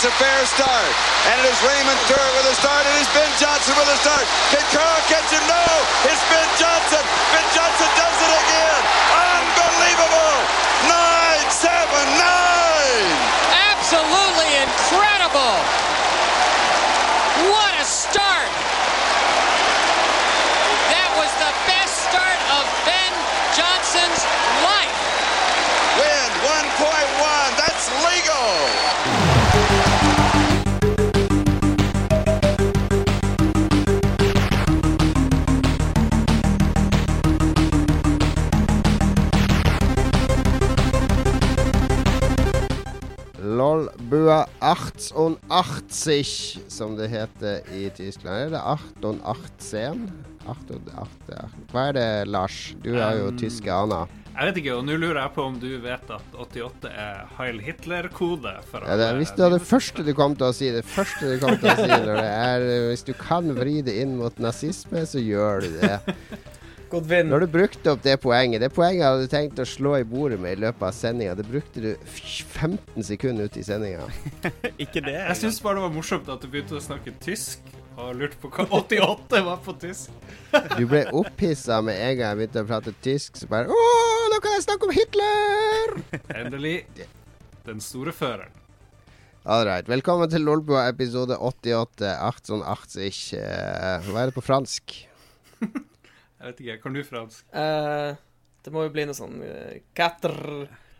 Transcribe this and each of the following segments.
gets a fair start. And it is Raymond Stewart with a start. It is Ben Johnson with a start. Can Carl catch him? No! It's Ben Johnson. Ben Johnson does it again. Unbelievable! Nine, seven, nine! Absolutely incredible! What a start! That was the best start of Ben Johnson's life. Win 1.1. Lolbua 88, som det heter i Tyskland. Er det 88? 88, Hva er det, Lars? Du er jo Um, tyske aner. Jeg vet ikke, og nå lurer jeg på om du vet at 88 er Heil Hitler-kode. Ja, det, hvis det er det første du kom til å si, det første du kom til å si når det er Hvis du kan vri det inn mot nazisme, så gjør du det. Godt vinn. Når du brukte opp det poenget Det poenget hadde du tenkt å slå i bordet med i løpet av sendinga. Det brukte du 15 sekunder ute i sendinga. Ikke det. Jeg syns bare det var morsomt at du begynte å snakke tysk, og lurte på hva 88 var på tysk. Du ble opphissa med en gang jeg begynte å prate tysk. Så bare Å, nå kan jeg snakke om Hitler! Endelig. Den store føreren. All right. Velkommen til Lolbua episode 88. 1880. Eh, hva er det på fransk? Jeg vet ikke, kan du fransk? Uh, det må jo bli noe sånn uh, Katter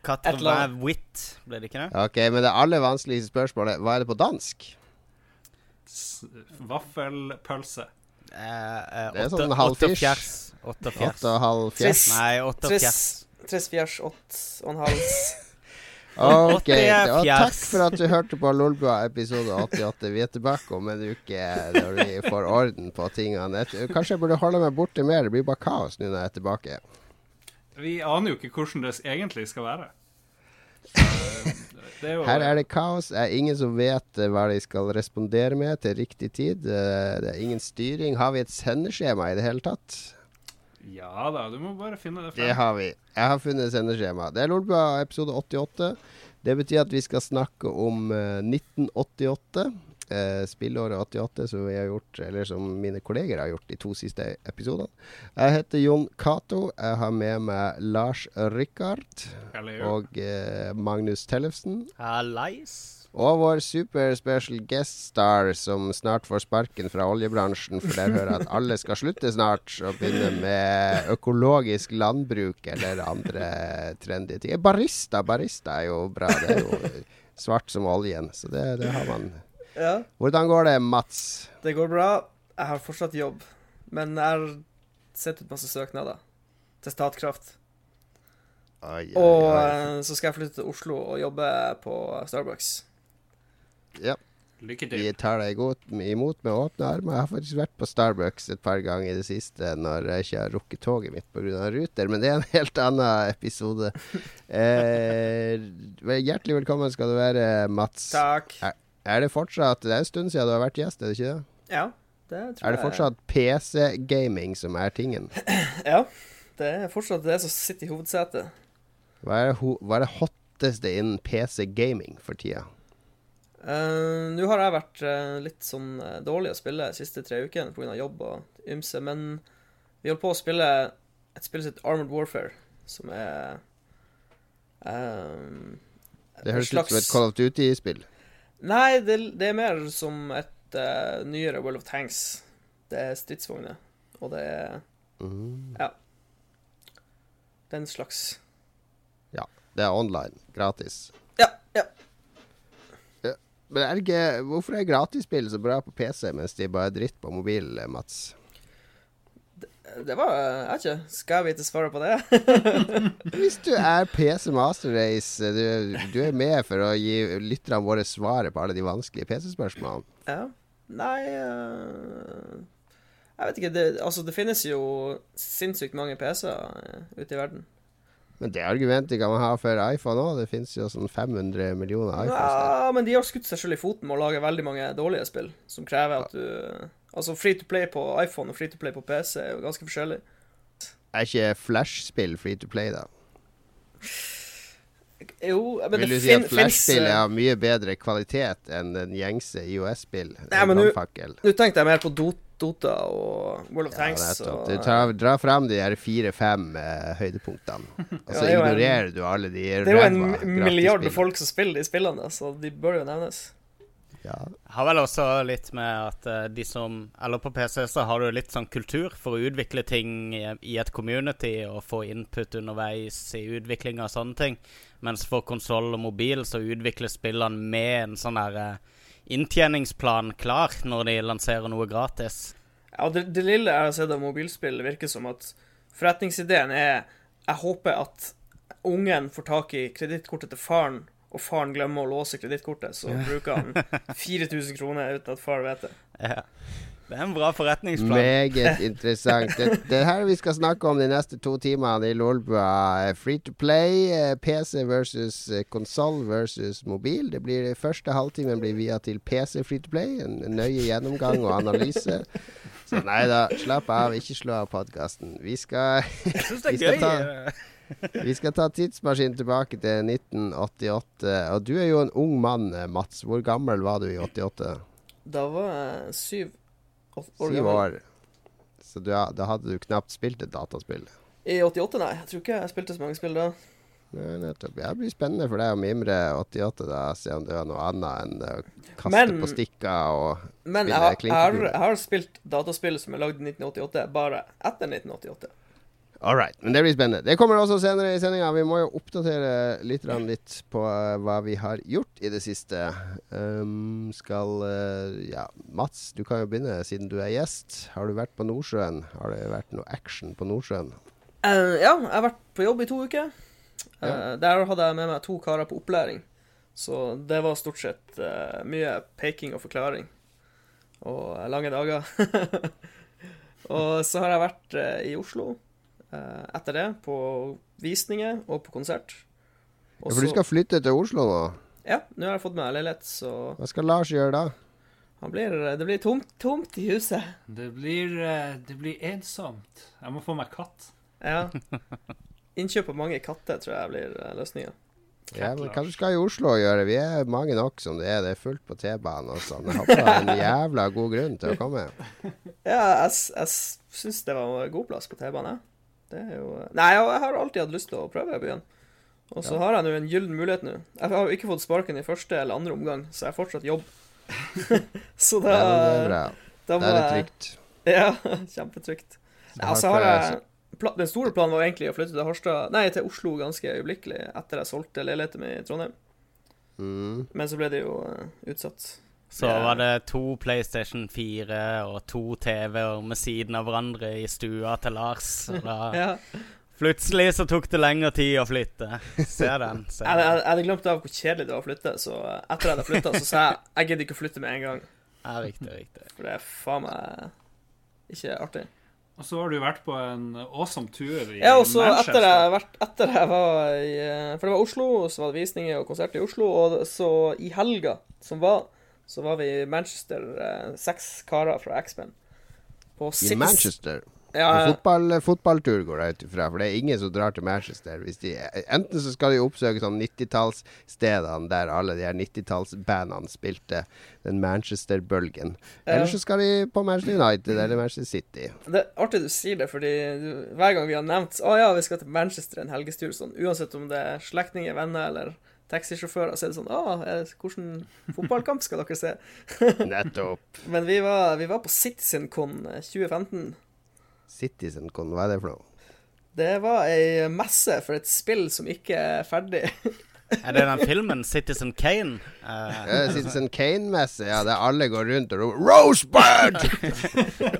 Katter Et eller annet. Wit, ble det ikke det? Ok, Men det aller vanskeligste spørsmålet hva er det på dansk? S Vaffelpølse. Uh, uh, Det er åtte- sånn halvfjers. Åtte og halv fjers? Nei, åtte og fjers. triss fjers, åtte og en hals. Ok, og takk for at du hørte på Lolbua episode 88. Vi er tilbake om en uke når vi får orden på tingene. Kanskje jeg burde holde meg borte mer. Det blir bare kaos nå når jeg er tilbake. Vi aner jo ikke hvordan det egentlig skal være. Det er jo Her er det kaos. Det er ingen som vet eh, hva de skal respondere med til riktig tid. Eh, Det er ingen styring. Har vi et sendeskjema i det hele tatt? Ja da, du må bare finne det Det har vi. Jeg har funnet sendeskjema. Det er Lolbua episode 88. Det betyr at vi skal snakke om eh, 1988. Eh, spillåret 88, som vi har gjort Eller som mine kolleger har gjort de to siste episodene. Jeg heter Jon Cato. Jeg har med meg Lars Rikard og eh, Magnus Tellefsen. Hallais. Og vår super special guest star som snart får sparken fra oljebransjen, for der hører jeg at alle skal slutte snart og begynne med økologisk landbruk eller andre trendy ting. Barista, barista er jo bra. Det er jo svart som oljen, så det, det har man. Ja, Hvordan går det, Mats? det går bra. Jeg har fortsatt jobb, men jeg har sendt ut masse søknader til Statkraft. Ai, ai, ai. Og eh, så skal jeg flytte til Oslo og jobbe på Starbucks. Ja, Lykke vi tar deg imot med åpne armer. Jeg har faktisk vært på Starbucks et par ganger i det siste når jeg ikke har rukket toget mitt pga. ruter, men det er en helt annen episode. Eh, hjertelig velkommen skal du være, Mats. Takk. Er det fortsatt Det er en stund siden du har vært gjest, er det ikke det? Ja, det tror jeg. Er det fortsatt PC-gaming som er tingen? Ja. Det er fortsatt det som sitter i hovedsetet. Hva er, ho hva er det hotteste innen PC-gaming for tida? Eh, Nå har jeg vært uh, litt sånn uh, dårlig å spille de siste tre ukene pga. jobb og ymse, men vi holder på å spille et spill som heter Armored Warfare, som er Det høres ut som et Call of Duty-spill. Nei, det, det er mer som et nyere World of Tanks. Det er stridsvogner, og det er Mm. Ja. Den slags. Ja. Det er online. Gratis. Men er ikke Hvorfor er gratisspill så bra på PC, mens de bare er dritt på mobil, Mats? Det var Jeg vet ikke. Skal jeg vite svaret på det? Hvis du er PC Master Race, du, du er med for å gi lytterne våre svaret på alle de vanskelige PC-spørsmålene. Ja. Nei eh, Jeg vet ikke. Det, altså, det finnes jo sinnssykt mange PC-er eh, ute i verden. Men det argumentet kan man ha for iPhone òg. Det finnes jo sånn 500 millioner iPhones. der. Ja, men de har skutt seg selv i foten med å lage veldig mange dårlige spill, som krever at du Altså, free to play på iPhone og free to play på PC er jo ganske forskjellig. Er ikke Flash-spill free to play, da? Jo, men Vil det du si at Flash-spill er eh, av mye bedre kvalitet enn den gjengse IOS-spill? Nei, men nå- tenkte jeg mer på Do- Dota og World of Ja, Tanks. nettopp. og, Du tar, drar frem de her fire-fem eh, høydepunktene, og så ja, ignorerer en- du alle de det er jo en milliard folk som spiller de spillene, så de bør jo nevnes. Ja. Har vel også litt med at uh, de som Eller på PC så har du litt sånn kultur for å utvikle ting i, i et community og få input underveis i utvikling av sånne ting. Mens for konsoll og mobil så utvikles spillene med en sånn derre eh, inntjeningsplan klar når de lanserer noe gratis. Ja, det, det lille jeg har sett av mobilspill, virker som at forretningsideen er Jeg håper at ungen får tak i kredittkortet til faren, og faren glemmer å låse kredittkortet, så bruker han 4000 kroner uten at far vet det. Ja. Det er en bra forretningsplan. Meget interessant. Det, det her vi skal snakke om de neste to timene i Lolbua. Free to play, eh, PC versus eh, konsoll versus mobil. Det blir Første halvtimen blir via til PC free to play. En nøye gjennomgang og analyse. Så nei da, slapp av. Ikke slå av podkasten. Vi skal Jeg syns det er gøy. ta- Vi skal ta tidsmaskinen tilbake til 1988. Og du er jo en ung mann, eh, Mats. Hvor gammel var du i 88? Da var jeg syv Syv år. Så du, da hadde du knapt spilt et dataspill. I 88, nei. Jeg tror ikke jeg spilte så mange spill da. Nei, nettopp. Ja, Det blir spennende for deg å mimre 88, da. Se om det var noe annet enn å kaste Men- på stikker og Men Spille har, jeg, har, jeg har spilt dataspill som er lagd i 1988, bare etter 1988. All right. Men det blir spennende. Det kommer også senere i sendinga. Vi må jo oppdatere litt, litt på uh, hva vi har gjort i det siste. Um, skal uh, Ja, Mats, du kan jo begynne siden du er gjest. Har du vært på Nordsjøen? Har det vært noe action på Nordsjøen? Uh, ja, jeg har vært på jobb i to uker. Ja. Der hadde jeg med meg to karer på opplæring. Så det var stort sett mye peking og forklaring. Og lange dager. og så har jeg vært i Oslo etter det, på visninger og på konsert. Ja, for du skal flytte til Oslo nå. Ja, nå har jeg fått meg leilighet, så Hva skal Lars gjøre da? han blir, det blir tomt, tomt i huset. Det blir, eh, det blir ensomt. Jeg må få meg katt. Ja. Innkjøp av mange katter tror jeg blir eh, løsninga. Ja, men Hva du skal i Oslo gjøre? Vi er mange nok som det er. Det er fullt på T-banen og sånn. Jeg hadde en jævla god grunn til å komme. Ja, jeg, jeg syns det var en god plass på T-banen. Det er jo Nei, jeg har alltid hatt lyst til å prøve byen. Og så har jeg nå en gyllen mulighet nå. Jeg har jo ikke fått sparken i første eller andre omgang, så jeg har fortsatt jobb. så da, Ja, det er bra. da må Det er litt trygt. Ja, kjempetrygt. Så Ja, så har jeg Den store planen var egentlig å flytte til Harstad Nei, til Oslo ganske øyeblikkelig etter jeg solgte leiligheten min i Trondheim. Mm. Men så ble det jo eh, utsatt. Så yeah. var det to PlayStation 4 og to TV-er med siden av hverandre i stua til Lars. Og da Ja. plutselig så tok det lengre tid å flytte. Se den. Jeg, jeg, den. jeg hadde glemt av hvor kjedelig det var å flytte, så etter at jeg hadde flytta, så sa jeg jeg gidder ikke å flytte med en gang. Ja, riktig, riktig. For det er faen meg ikke artig. Og så har du vært på en awesome tur i Ja, og så Manchester. etter jeg, vært, etter jeg var i eh, For det var Oslo, og så var det visninger og konsert i Oslo, og så i helga som var, så var vi i Manchester, eh, seks karer fra X-Men. I Manchester. Ja, fotball, fotballtur går jeg ut ifra, for det er ingen som drar til Manchester. De, enten så skal de oppsøke sånn 90-tallsstedene der alle de her 90-tallsbandene spilte den Manchester-bølgen. Eller så skal de på Manchester United eller Manchester City. Det er artig du sier det, fordi du, hver gang vi har nevnt Å ja, vi skal til Manchester en helgestur, sånn, uansett om det er slektninger, venner eller taxisjåfører, så er det sånn Å, hvordan fotballkamp skal dere se? Nettopp. Men vi var, vi var på CitizenCon 2015. CitizenCon, hva er det for noe? Det var ei messe for et spill som ikke er ferdig. Er det den filmen Citizen Kane? Eh, Uh, Citizen Kane-messe, ja, der alle går rundt og roper 'Rosebud!'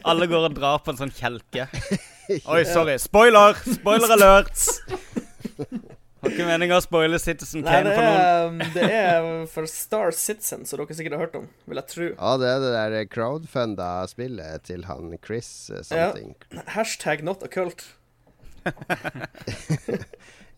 alle går og drar på en sånn kjelke. Oi, sorry. Spoiler! Spoiler alert! Har ikke meninga å spoile Citizen Nei, Kane det for noen. er, um, det er for Star Citizen, som dere sikkert har hørt om, vil jeg tro. Ja, det er det der crowdfunda spillet til han Chris something. Ja. Hashtag not occult.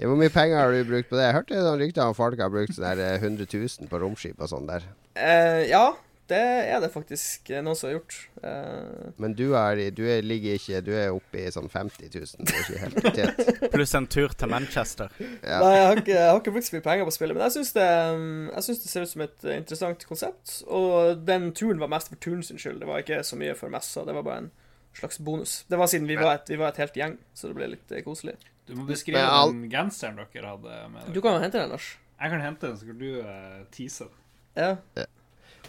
Ja, hvor mye penger har du brukt på det? Jeg hørte noen rykter om folk har brukt sånn eh, 100 000 på romskip og sånn der. Eh, ja, det er det faktisk eh, noen som har gjort. Uh, Men du, er, du er, ligger ikke Du er oppe i sånn 50 000. det er ikke helt potet. Pluss en tur til Manchester. Ja. Nei, jeg har, ikke, jeg har ikke brukt så mye penger på spillet, men jeg syns det, mm, det ser ut som et eh, interessant konsept. Og den turen var mest for turen sin skyld. Det var ikke så mye for messa. Det var bare en slags bonus. Det var siden vi var et, vi var et helt gjeng, så det ble litt koselig. Du må beskrive all- den genseren dere hadde med dere. Du kan jo hente den, Lars. Jeg kan hente den, så kan du uh, tease den. Ja.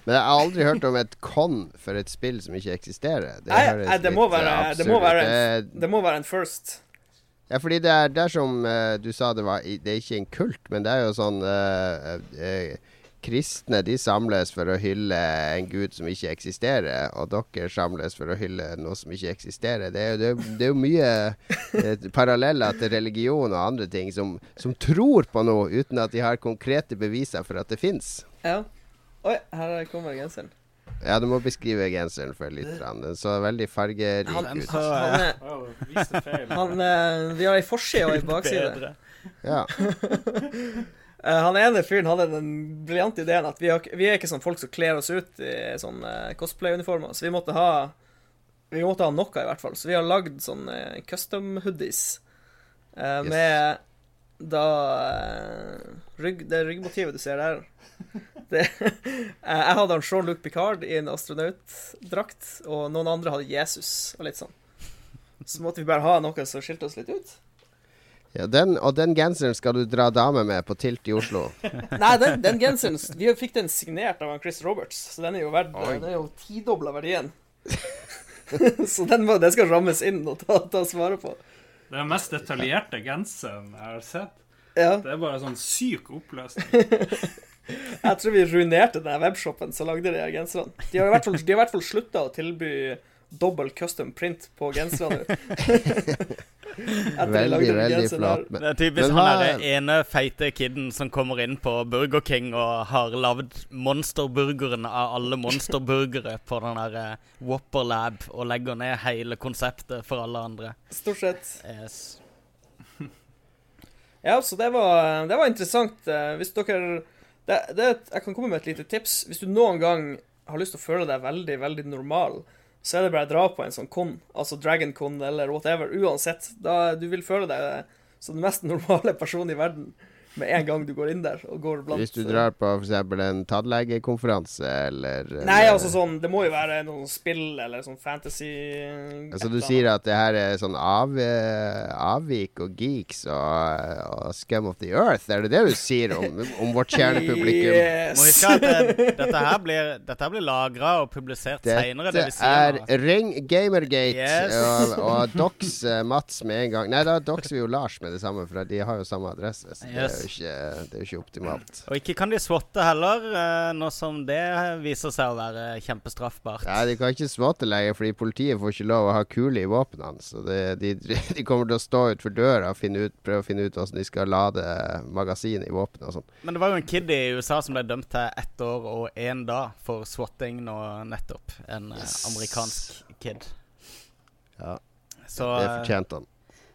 Men jeg har aldri hørt om et con for et spill som ikke eksisterer. Det, Nei, nei, det må være- det må være en- Det- må være en first. Ja, fordi det er, det er som uh, du sa, det, var, det er ikke en kult, men det er jo sånn uh, uh, Kristne de samles for å hylle en gud som ikke eksisterer, og dere samles for å hylle noe som ikke eksisterer. Det er jo, det er, jo- mye paralleller til religion og andre ting som, som tror på noe uten at de har konkrete beviser for at det fins. Ja. Oi, her kommer genseren. Ja, du må beskrive genseren for lytterne. Den så veldig fargerik Han, ut. han, Oh, han, eh, vi har ei forside og ei bakside. Ja. Eh, han ene fyren hadde den briljante ideen at vi, har, vi er ikke sånn folk som kler oss ut i sånn eh, cosplay-uniformer, så vi måtte ha Vi måtte ha noe, i hvert fall. Så vi har lagd sånn custom hoodies med Yes. med da rygg, Det ryggmotivet du ser der. Det, eh, jeg hadde han Jean-Luc Picard i en astronautdrakt, og noen andre hadde Jesus og litt sånn. Så måtte vi bare ha noe som skilte oss litt ut. ja den, og den genseren skal du dra dame med på Tilt i Oslo. Nei, den, den genseren Vi fikk den signert av Chris Roberts, så den er jo verdt Oi. Den er jo tidobla verdien. så den, må, den skal rammes inn og ta, ta svaret på. Det er den mest detaljerte genseren jeg har sett. Ja, Det er bare sånn syk oppløsning. Jeg tror vi ruinerte den webshopen som lagde de genserne. De har i hvert fall, de har i hvert fall slutta å tilby dobbel custom print på genserne nå. Veldig, veldig flott. Det er typisk Men han er derre ene feite kiden som kommer inn på Burger King og har lagd monsterburgeren av alle monsterburgere på den der Whopper Lab og legger ned hele konseptet for alle andre. Stort sett. Yes. Ja, så det var, det var interessant. Eh, Hvis dere det, det, Jeg kan komme med et lite tips. Hvis du noen gang har lyst til å føle deg veldig, veldig normal, så er det bare å dra på en sånn con, altså Dragon Con eller whatever, uansett. Da du vil føle deg som den mest normale personen i verden med en gang du går inn der og går blant hvis du drar på f.eks. en tannlegekonferanse eller Nei, eller- altså sånn Det må jo være noen spill eller sånn fantasy Altså Du sier at det her er sånn av, eh, avvik og geeks og, og scum of the earth. Er det det du sier om, om vårt kjernepublikum? yes. Må huske at det, dette her blir, dette her blir lagra og publisert seinere. Det Dette vi sier er nå. Ring Gamergate Yes. og, og dox eh, Mats med en gang. Nei, da doxer vi jo Lars med det samme, for de har jo samme adresse. Så det, er jo ikke, det er jo ikke optimalt. Og ikke kan de swatte heller, eh, nå som det viser seg å være kjempestraffbart. Nei, De kan ikke swatte lenger, fordi politiet får ikke lov å ha kule i våpnene. Så det, de, de kommer til å stå utenfor døra og ut, prøve å finne ut hvordan de skal lade magasinet i våpenet og sånn. Men det var jo en kid i USA som ble dømt til ett år og én dag for swatting nå nettopp. En eh, Yes. amerikansk kid. Ja, Så Det eh, fortjente han.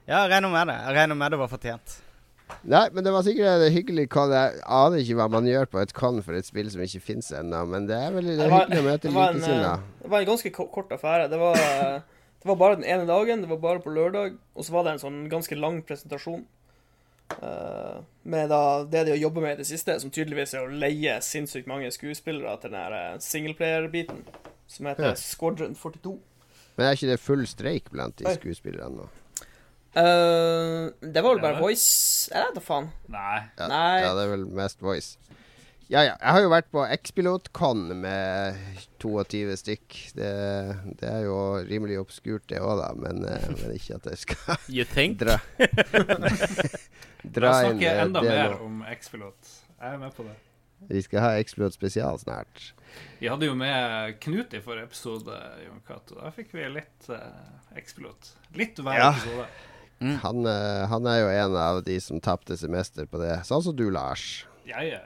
Ja, jeg regner med det. Jeg regner med det var fortjent. Nei, men det var sikkert en hyggelig con. Jeg aner ikke hva man gjør på et con for et spill som ikke fins ennå, men det er veldig det var- hyggelig å møte likesinnede. eh, Det var en ganske kort affære. Det var, det var bare den ene dagen, det var bare på lørdag, og så var det en sånn ganske lang presentasjon. Uh, med da det de jobber med i det siste, som tydeligvis er å leie sinnssykt mange skuespillere til den eh, singleplayer-biten, som heter Ja. Squadron 42. Men er ikke det full streik blant de skuespillerne nå? Eh, det var vel bare det? voice Er det da faen. Nei. Ja, Nei. ja, det er vel mest voice. Ja, ja. Jeg har jo vært på X-Pilot-con med 22 stykk. Det, det er jo rimelig obskurt, det òg, da. Men, eh, men ikke at jeg skal You think? dra Dra inn snakke eh, enda det mer om X-Pilot. Jeg er med på det. Vi skal ha X-Pilot spesial snart. Vi hadde jo med Knut i forrige episode, Jon Cato. Da fikk vi litt uh, X-Pilot. Litt hver Ja. episode. Han, eh, han er jo en av de som tapte semester på det. Sånn som du, Lars. Ja, ja.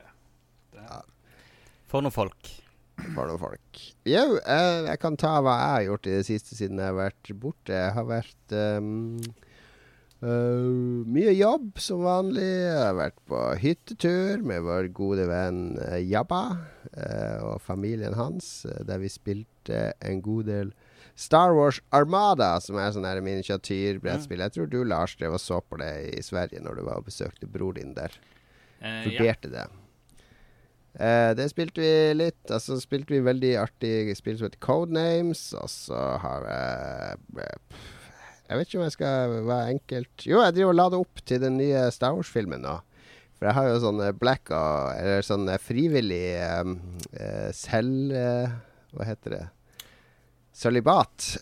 For noen folk. For noen folk. Jo, jeg, jeg kan ta hva jeg har gjort i det siste siden jeg har vært borte. Jeg har vært um, uh, mye jobb som vanlig. Jeg har vært på hyttetur med vår gode venn eh, Jabba uh, og familien hans, der vi spilte en god del Star Wars Armada, som er sånn miniatyrbrettspill. Jeg tror du, Lars, drev og så på det i Sverige når du var og besøkte bror din der. Ja. Vurderte det. Uh, det spilte vi litt. Og så spilte vi veldig artig spill som heter Codenames. Og så har jeg eh, Jeg vet ikke om jeg skal være enkelt Jo, jeg driver og lader opp til den nye Star Wars-filmen nå. For jeg har jo sånn black og Eller sånn frivillig um, uh, selv... hva heter det? Sølibat.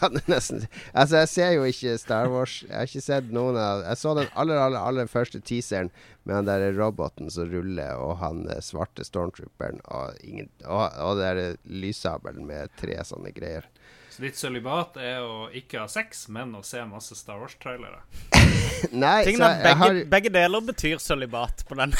Altså, jeg ser jo ikke Star Wars. Jeg har ikke sett noen av Jeg så den aller, aller, aller første teaseren med den der roboten som ruller, og han eh, svarte stormtrooperen, og, ingen, og, og det der lyssabelen med tre sånne greier. Så ditt sølibat er å ikke ha sex, men å se masse Star Wars-trailere. Nei, så Tingene, jeg begge, har, begge deler betyr sølibat på den.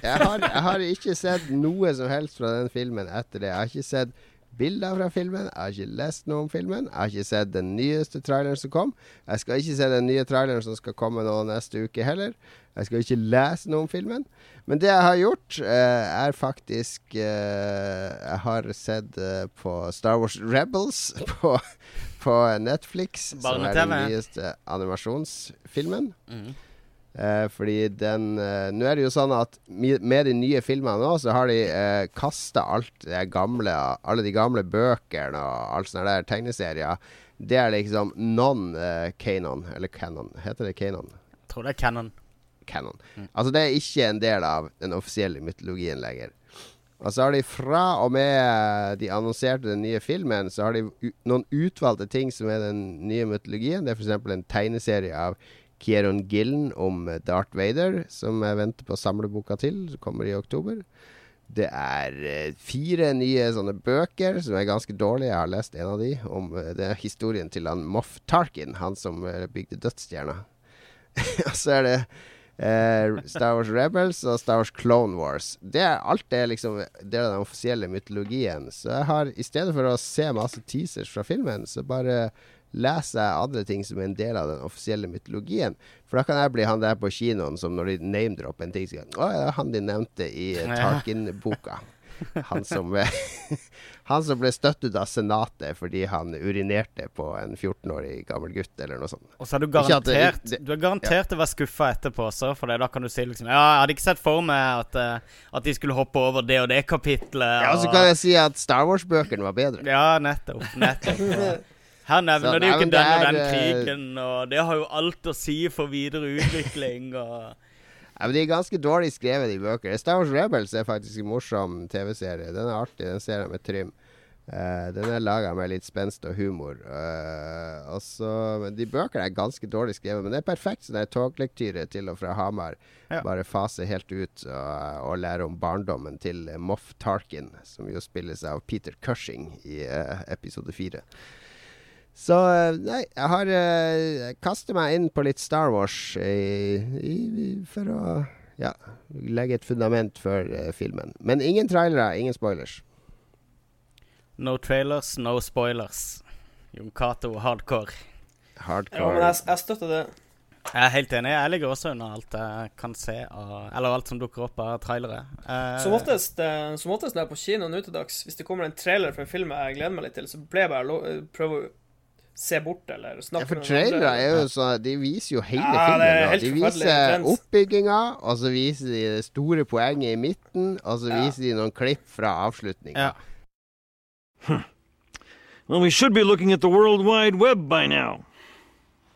jeg, har, jeg har ikke sett noe som helst fra den filmen etter det. Jeg har ikke sett bilder fra filmen, jeg har ikke lest noe om filmen. Jeg har ikke sett den nyeste traileren som kom. Jeg skal ikke se den nye traileren som skal komme nå neste uke heller. Jeg skal ikke lese noe om filmen. Men det jeg har gjort, eh, er faktisk eh, Jeg har sett eh, på Star Wars Rebels på, på Netflix, som er den nyeste animasjonsfilmen. Mhm. Eh, fordi den eh, Nå er det jo sånn at med de nye filmene nå, så har de eh, kasta Alle de gamle bøkene og alt sånne der tegneserier. Det er liksom non-canon. eller canon. Heter det canon? Jeg tror det er canon. Canon. Altså det er ikke en del av den offisielle mytologien lenger. Og så har de fra og med de annonserte den nye filmen, så har de noen utvalgte ting som er den nye mytologien. Det er f.eks. en tegneserie av Kieron Gillen om eh, Darth Vader, som jeg venter på samleboka til, som kommer i oktober. Det er eh, fire nye sånne bøker som er ganske dårlige. Jeg har lest en av de, om eh, det er historien til han Moff Tarkin, han som bygde dødsstjerna. Og så er det eh, Star Wars Rebels og Star Wars Clone Wars. Det er, alt det er liksom del av den offisielle mytologien. Så jeg har, i stedet for å se masse teasers fra filmen, så bare leser jeg andre ting som er en del av den offisielle mytologien. For da kan jeg bli han der på kinoen som når de name-dropper en ting, sier Å er han de nevnte i Tarkin-boka. Han som, han som ble støttet av Senatet fordi han urinerte på en 14-årig gammel gutt, eller noe sånt. Og så er du det- garantert det- Du er garantert å være skuffa etterpå også, for da kan du si liksom Ja, jeg hadde ikke sett for meg at, eh, at de skulle hoppe over det og det kapitlet. Ja, og så kan jeg si at Star Wars-bøkene var bedre. Ja, nettopp. nettopp. Her nevner Så, de jo ikke den og den eh, krigen, og det har jo alt å si for videre utvikling og Ja, men De er ganske dårlig skrevet, de bøker. Star Wars Rebels er faktisk en morsom TV-serie. Den er artig, den ser jeg med Trym. Uh, den er laga med litt spenst og humor. Uh, også, men de bøkene er ganske dårlig skrevet, men det er perfekt sånn toglektyre til og fra Hamar. Ja. Bare fase helt ut og, og lære om barndommen til eh, Moff Tarkin, som jo spilles av Peter Cushing i uh, episode fire. Så eh, nei, jeg har uh, Jeg kaster meg inn på litt Star Wars i, i, for å ja, legge et fundament for uh, filmen. Men ingen trailere, ingen spoilers. No trailers, no spoilers. Jon Cato hardcore. Hardcore. Ja, men jeg, jeg støtter det. Jeg er helt enig. Jeg ligger også under alt jeg kan se av Eller alt som dukker opp av trailere. Eh, Som oftest, eh, som oftest når jeg er på kino nå til dags, hvis det kommer en trailer for en film jeg gleder meg litt til, så blir jeg bare prøve å se bort eller Ja, snakke for med noen andre. trailere er jo så De viser jo hele Ja, filmen. De viser oppbygginga, og så viser de det store poenget i midten, og så Ja. viser de noen klipp fra avslutninga. Ja. Well, we should be looking at the World Wide Web by now.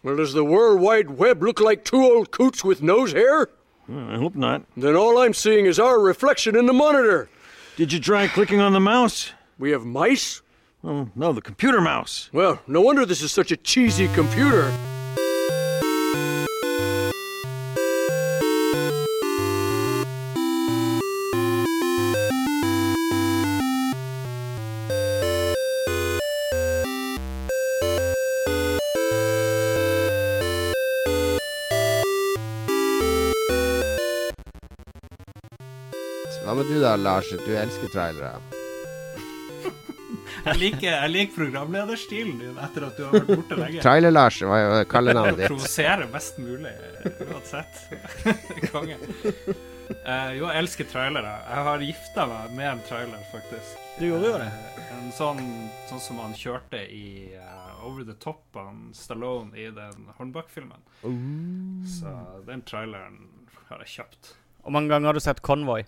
Well, does the World Wide Web look like two old coots with nose hair? Well, I hope not. Then all I'm seeing is our reflection in the monitor. Did you try clicking on the mouse? We have mice? Oh, no, the computer mouse. Well, no wonder this is such a cheesy computer. Hva med du da, Lars? Du elsker trailere. Jeg liker, jeg liker programlederstilen din etter at du har vært borte lenge. Trailer-Lars var jo kallenavnet ditt. Provosere mest mulig uansett. Konge. Uh, jo, jeg elsker trailere. Jeg har gifta meg med en trailer, faktisk. Du gjorde jo det. Uh, en sånn, sånn som han kjørte i uh, Over the Top, han Stallone, i den Hornbach-filmen. Så den traileren har jeg kjøpt. Hvor mange ganger har du sett Convoy?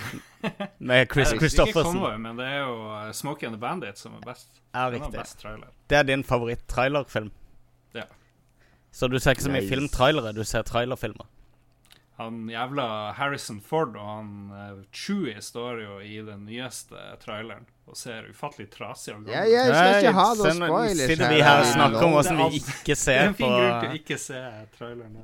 Med Chris Ikke Christoffersen. Convoy, men det er jo eh, Smokey and the Bandit som er best. Ja, riktig. best trailer. Det er din favoritt-trailerfilm. Ja. Så du ser ikke så mye Nice. filmtrailere, du ser trailerfilmer. Han jævla Harrison Ford og han uh, Chewie står jo i den nyeste traileren og ser ufattelig trasig og gammel Ja, jeg skal ikke ha noe spoilers her. Sitter vi her og snakker om hvordan vi ikke Det er en fin grunn til å ikke se traileren.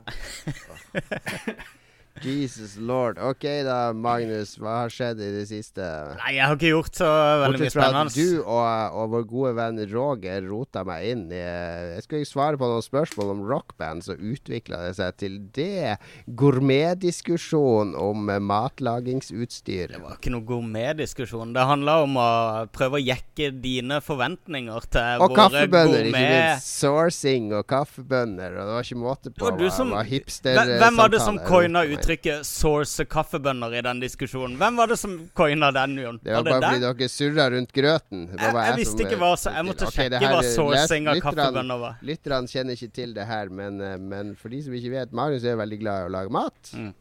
Jesus lord. OK da, Magnus. Hva har skjedd i det siste? Nei, jeg har ikke gjort så veldig mye spennende. du og, og vår gode venn Roger rota meg inn i Jeg skulle svare på noen spørsmål om rockband, så utvikla det seg til det. Gourmetdiskusjon om matlagingsutstyr. Det var ikke noe gourmetdiskusjon. Det handla om å prøve å jekke dine forventninger til Og våre kaffebønner, ikke gourmet... minst. Sourcing og kaffebønner. Og det var ikke måte på hva, hipster Hvem var det som coina meg. Uttrykket 'source kaffebønner' i den diskusjonen? Hvem var det som coina den, Jon? Det var bare fordi dere surra rundt grøten. Det var Jeg- jeg som, visste ikke eh, hva så- jeg måtte okay, sjekke her hva sourcing av kaffebønner var. Lytterne kjenner ikke til det her, men, eh, men for de som ikke vet Marius er veldig glad i å lage mat. Mm.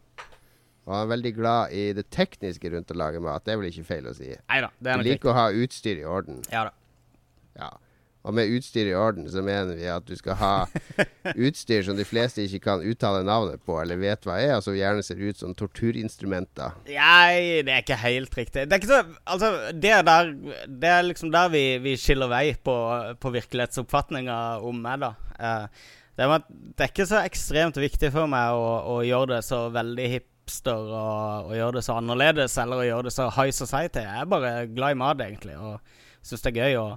Og han er veldig glad i det tekniske rundt å lage mat. Det er vel ikke feil å si. Neida, det er Du nok riktig. liker å ha utstyr i orden. Ja da. Ja. Og med utstyr i orden så mener vi at du skal ha utstyr som de fleste ikke kan uttale navnet på, eller vet hva er, og som gjerne ser ut som torturinstrumenter. Nei, det er ikke helt riktig. Det er ikke så Altså, det er der Det er liksom der vi, vi skiller vei på, på virkelighetsoppfatninga om meg, da. Eh, det, er det er ikke så ekstremt viktig for meg å, å gjøre det så veldig hipster og, og gjøre det så annerledes, eller å gjøre det så high society. Jeg er bare glad i mat, egentlig, og syns det er gøy å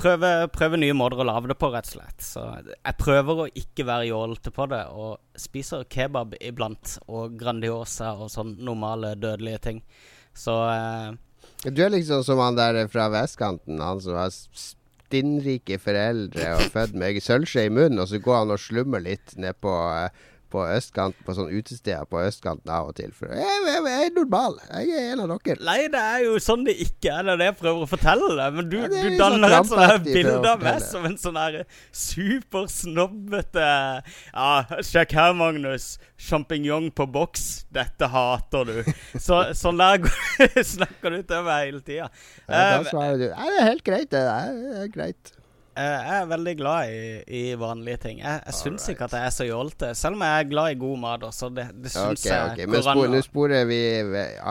prøve, prøve nye måter å lage det på, rett og slett. Så jeg prøver å ikke være jålete på det, og spiser kebab iblant, og Grandiosa og sånn normale dødelige ting. Så eh, Du er liksom som han der fra vestkanten, han som har stinnrike foreldre og født med sølvskje i munnen, og så går han og slummer litt ned på, eh, på østkanten, på sånne utesteder på østkanten av og til. For jeg, jeg, jeg er normal. Jeg er en av dere. Nei, det er jo sånn det ikke er. Det er det jeg prøver å fortelle deg. Men du, Ja, du litt sånn danner et sånt bilde av meg som en sånn her supersnobbete Ja, sjekk her, Magnus. Sjampinjong på boks. Dette hater du. Så, sånn der snakker du til meg hele tida. Ja, Nei, det er helt greit. Det det er greit. Jeg er veldig glad i, i vanlige ting. Jeg, jeg syns ikke at jeg er så jålete. Selv om jeg er glad i god mat også. Det, det syns okay, jeg ok. Men spor, nå sporer vi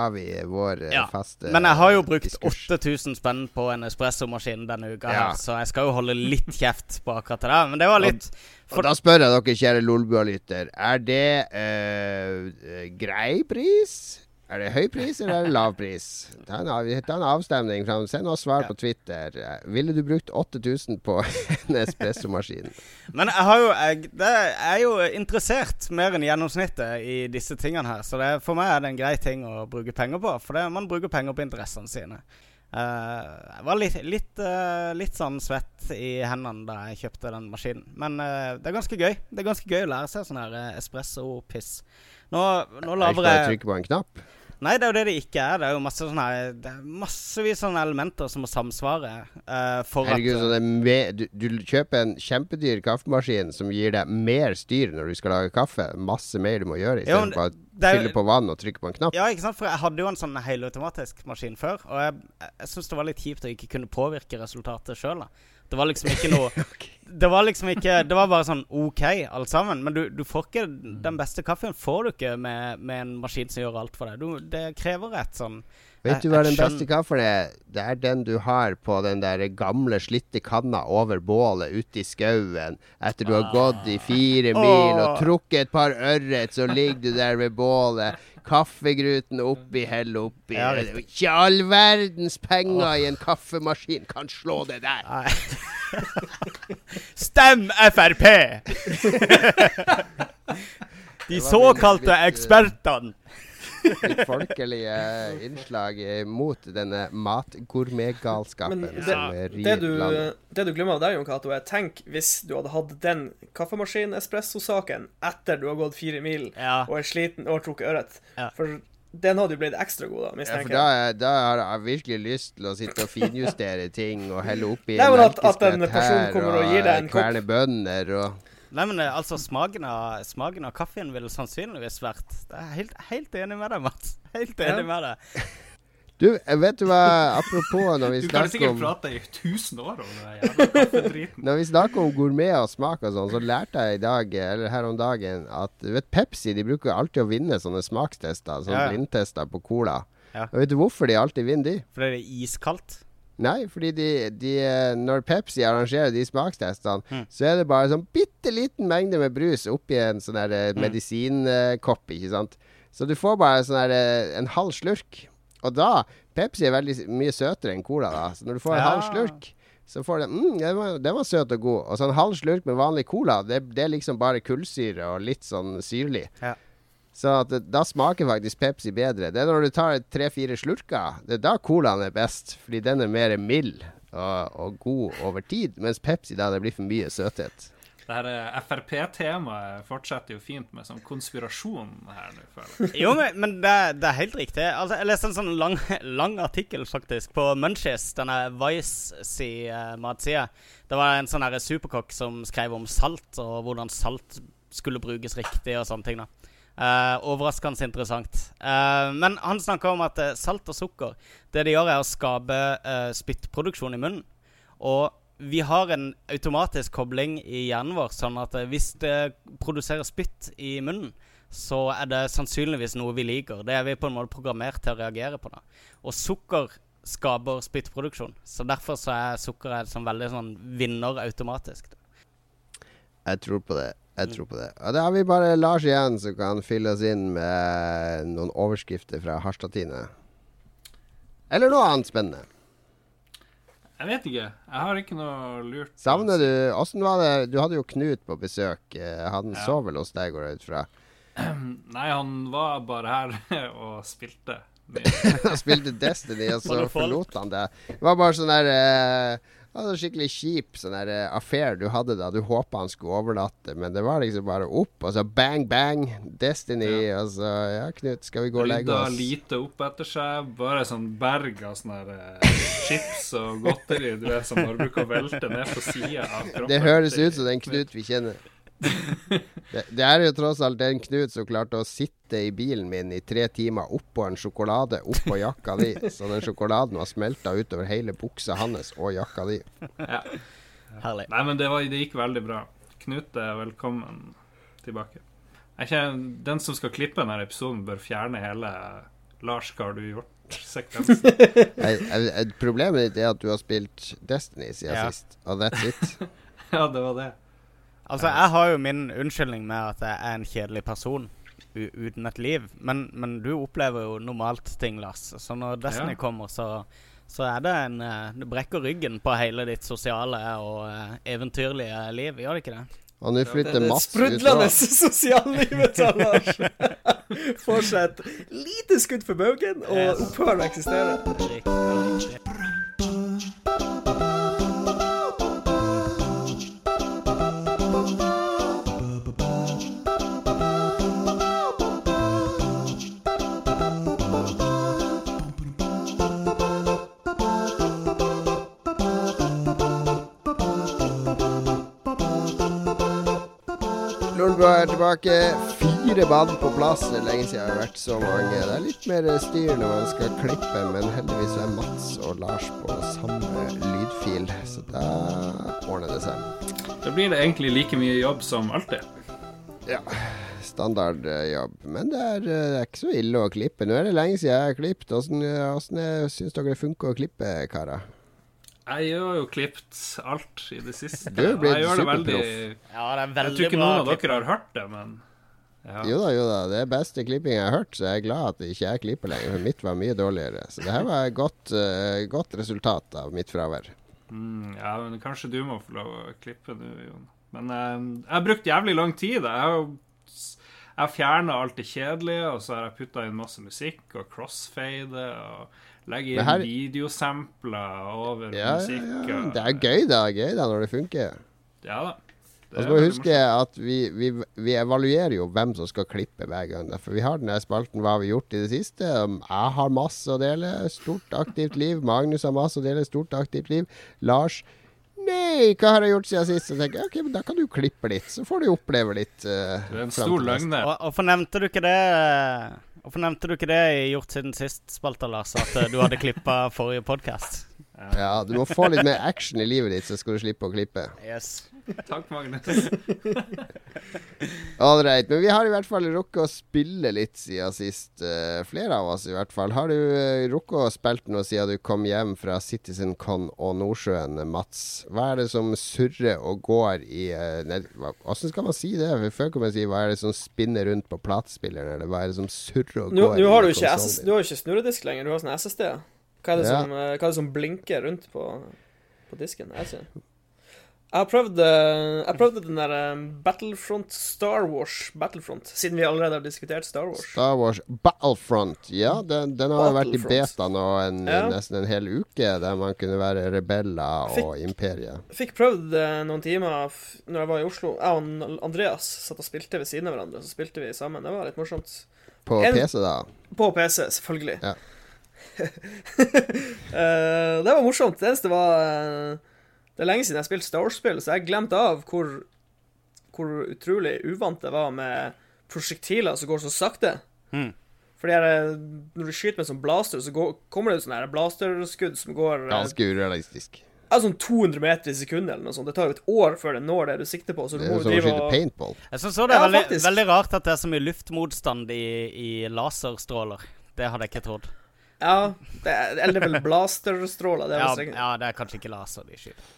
av i vår eh, Ja, faste Men jeg har jo brukt 8000 spenn på en espressomaskin denne uka, Ja. her, så jeg skal jo holde litt kjeft på akkurat det der. Men det var litt Og da spør jeg dere, kjære Lolbua-lytter, er det øh, grei pris? Er det høy pris, eller er det lav pris? Ta en, av, ta en avstemning. Fram. Send oss svar på Twitter. Eh, Ville du brukt 8000 på en espressomaskin? Men jeg har jo jeg, er jo interessert mer enn gjennomsnittet i disse tingene her. Så det, for meg er det en grei ting å bruke penger på. For det, man bruker penger på interessene sine. Uh, jeg var litt, litt, uh, litt sånn svett i hendene da jeg kjøpte den maskinen. Men uh, det er ganske gøy. Det er ganske gøy å lære seg sånn her espresso-piss. Nå, nå laver jeg Er ikke bare å trykke på en knapp? Nei, det er jo det det ikke er. Det er jo masse sånne Det er massevis sånne elementer som må samsvare. Uh, for Herregud, at så det er me du, du kjøper en kjempedyr kaffemaskin som gir deg mer styr når du skal lage kaffe. Masse mer du må gjøre, istedenfor jo- fylle på vann og trykke på en knapp. Ja, ikke sant? For jeg hadde jo en sånn helautomatisk maskin før, og jeg, jeg syns det var litt kjipt å ikke kunne påvirke resultatet sjøl. Det var liksom ikke noe Det var liksom ikke Det var bare sånn OK, alt sammen. Men du, du får ikke Den beste kaffen får du ikke med, med en maskin som gjør alt for deg. Du, det krever et sånn Vet du hva den beste kaffen er? Det er den du har på den der gamle, slitte kanna over bålet ute i skauen. Etter du har gått i fire mil og trukket et par ørret, så ligger du der ved bålet. Kaffegruten oppi, hell oppi. Ja. Ikke all verdens penger i en kaffemaskin kan slå det der. Stem Frp! De såkalte ekspertene. Litt folkelige innslag mot denne matgourmetgalskapen Men det, som rir det, du, landet. det du glemmer av der, Jon Cato, er tenk hvis du hadde hatt den kaffemaskin-espresso-saken etter du har gått fire mil Ja. og er sliten og har trukket ørret. Ja. For den hadde jo blitt ekstra god, da, Ja, for da, da har jeg virkelig lyst til å sitte og finjustere ting og helle oppi melkeskvett her og og kverne bønner og Nei, men eh, altså, smaken av, smaken av kaffen ville sannsynligvis vært Jeg er helt, helt enig med deg, Mats. Helt enig med deg. Du, eh, vet du hva, apropos når vi snakker om Du kan sikkert om prate i 1000 år om den jævla kaffedriten. Når vi snakker om gourmet og smak og sånn, så lærte jeg i dag, eller her om dagen, at du vet Pepsi de bruker alltid å vinne sånne smakstester, sånne Ja, ja. blindtester på cola. Ja. Og vet du hvorfor de alltid vinner de? Fordi det er iskaldt. Nei, fordi de, de Når Pepsi arrangerer de smakstestene, Mm. så er det bare sånn bitte liten mengde med brus oppi en sånn eh, medisinkopp, ikke sant. Så du får bare sånn eh, en halv slurk. Og da Pepsi er veldig mye søtere enn cola, da. Så når du får en Ja. halv slurk, så får du mm, den, var, den var søt og god. Og så en halv slurk med vanlig cola, det, det er liksom bare kullsyre og litt sånn syrlig. Ja. Så at det, da smaker faktisk Pepsi bedre. Det er når du tar tre-fire slurker, det er da colaen er best. Fordi den er mer mild og, og god over tid. Mens Pepsi da det blir for mye søthet. Det her eh, Frp-temaet fortsetter jo fint med sånn konspirasjon her nå, føler jeg. Jo, men, men det, det er helt riktig. Altså, jeg leste en sånn lang, lang artikkel faktisk på Munchies, denne Vice si uh, matside. Det var en sånn superkokk som skrev om salt, og hvordan salt skulle brukes riktig og sånne ting. da. Eh, overraskende interessant. Uh, men han snakka om at eh, salt og sukker Det de gjør, er å skape uh, spyttproduksjon i munnen. Og vi har en automatisk kobling i hjernen vår, sånn at hvis det produserer spytt i munnen, så er det sannsynligvis noe vi liker. Det er vi på en måte programmert til å reagere på. da. Og sukker skaper spyttproduksjon. Så derfor så er sukker en sånn veldig sånn vinner automatisk. Jeg tror på det. Jeg tror på det. Og da har vi bare Lars igjen, som kan fylle oss inn med noen overskrifter fra Harstadtine. Eller noe annet spennende. Jeg vet ikke. Jeg har ikke noe lurt. Savner du Åssen var det Du hadde jo Knut på besøk. Eh, Han Ja. sov vel hos deg, går jeg ut fra? Nei, han var bare her og spilte. Han spilte Destiny, og så forlot han det. Det var bare sånn der eh, det var Skikkelig kjip sånn der affære du hadde da. Du håpa han skulle overnatte, men det var liksom bare opp, og så bang, bang. Destiny, og så Ja, Knut, skal vi gå og legge oss? Rydda lite opp etter seg. Bare sånn berg av sånne her, eh, chips og godteri du vet, som bare bruker å velte ned på sida av kroppen. Det høres ut som den Knut vi kjenner. Det, det er jo tross alt den Knut som klarte å sitte i bilen min i tre timer oppå en sjokolade oppå jakka di, så den sjokoladen var smelta utover hele buksa hans og jakka di. Ja. Herlig. Nei, men det, var, det gikk veldig bra. Knut er velkommen tilbake. Jeg kjenner, den som skal klippe denne episoden, bør fjerne hele 'Lars, hva har du jeg- problemet ditt er at du har spilt Destiny siden Ja. sist, og that's it. ja, det var det. Altså, jeg har jo min unnskyldning med at jeg er en kjedelig person u uten et liv. Men, men du opplever jo normalt ting, Lars. Så når Destiny Ja. kommer, så, så er det en Du Det brekker ryggen på hele ditt sosiale og uh, eventyrlige liv, gjør det ikke det? Og nå flytter er Mats ut sprudlende sosiallivet til Lars. Fortsett. lite skudd for baugen, og opphør å eksistere. Lolbua er tilbake. Fire band på plass. Det er lenge siden det har vært så mange. Det er litt mer styr når man skal klippe, men heldigvis er Mats og Lars på samme lydfil, så da ordner det seg. Da blir det egentlig like mye jobb som alltid. Ja, standardjobb. Men det er, eh, det er ikke så ille å klippe. Nå er det lenge siden jeg har klippet. Åssen syns dere det funker å klippe, karer? Jeg gjør jo klippet alt i det siste. Du er blitt jeg gjør det veldig superproff. Ja, det er Jeg tror ikke noen av dere har hørt det, men ja. Jo da, jo da. Det er beste klipping jeg har hørt, så jeg er glad at ikke jeg klipper lenger. For mitt var mye dårligere. Så det her var et godt, uh, godt resultat av mitt fravær. Mm, ja, men kanskje du må få lov å klippe nå, Jon. Men uh, jeg har brukt jævlig lang tid. Jeg har jo Jeg fjerner alt det kjedelige, og så har jeg putta inn masse musikk og crossfade og legger inn her- videosampler over Ja, ja, musikk. ja. og- Det er gøy, da. Gøy da når det funker. Ja da. Og så må vi huske at vi, vi, vi evaluerer jo hvem som skal klippe hver gang. For vi har den spalten Hva har vi gjort i det siste? Jeg har masse å dele. Stort aktivt liv. Magnus har masse å dele. Stort aktivt liv. Lars Nei, hva har jeg gjort siden sist? Så tenker jeg, ok, men Da kan du klippe litt, så får du oppleve litt. Uh, Du er en stor løgner. Og, og fornevnte du ikke det Hvorfor nevnte du ikke det i Gjort siden sist-spalta, Lars? At eh, du hadde klippa forrige podkast? Ja, du må få litt mer action i livet ditt, så skal du slippe å klippe. Yes. Takk, Magnus. Ålreit. Men vi har i hvert fall rukket å spille litt siden sist. Uh, flere av oss, i hvert fall. Har du uh, rukket å spilt noe siden du kom hjem fra CitizenCon og Nordsjøen, Mats? Hva er det som surrer og går i uh, Hvordan skal man si det? Før kan man si hva er det som spinner rundt på platespilleren, eller hva er det som surrer og Nå, går nå har du i ikke, konsollen SS, du har jo ikke snurredisk lenger, du har sånn SSD. Hva er det, Ja. som, eh, hva er det som blinker rundt på, på disken? Jeg, ser. jeg har prøvd eh, Jeg prøvde den der eh, Battlefront Star Wars Battlefront, siden vi allerede har diskutert Star Wars. Star Wars Battlefront. Ja, den, den har vært i beta nå en, Ja. nesten en hel uke, der man kunne være rebeller og Fikk- imperiet. Fikk prøvd noen timer når jeg var i Oslo. Jeg og Andreas satt og spilte ved siden av hverandre, så spilte vi sammen. Det var litt morsomt. På En- PC, da. På PC, selvfølgelig. Ja. Eh, det var morsomt. Det eneste var uh, Det er lenge siden jeg spilte Star Wars-spill, så jeg glemte av hvor, hvor utrolig uvant det var med prosjektiler som går så sakte. Mm. Fordi er det, når du skyter med sånn blaster, så går, kommer det sånne blasterskudd som går eh, Ganske urealistisk. ja, sånn 200 meter i sekundet eller noe sånt. Det tar jo et år før det når det du sikter på. Så du Det er må jo drive og paintball. Jeg syns det er Ja, veldig, veldig rart at det er så mye luftmotstand i, i laserstråler. Det hadde jeg ikke trodd. Ja, det er, eller det er vel blasterstråler. Det Ja, ja, det er kanskje ikke laser de skyter.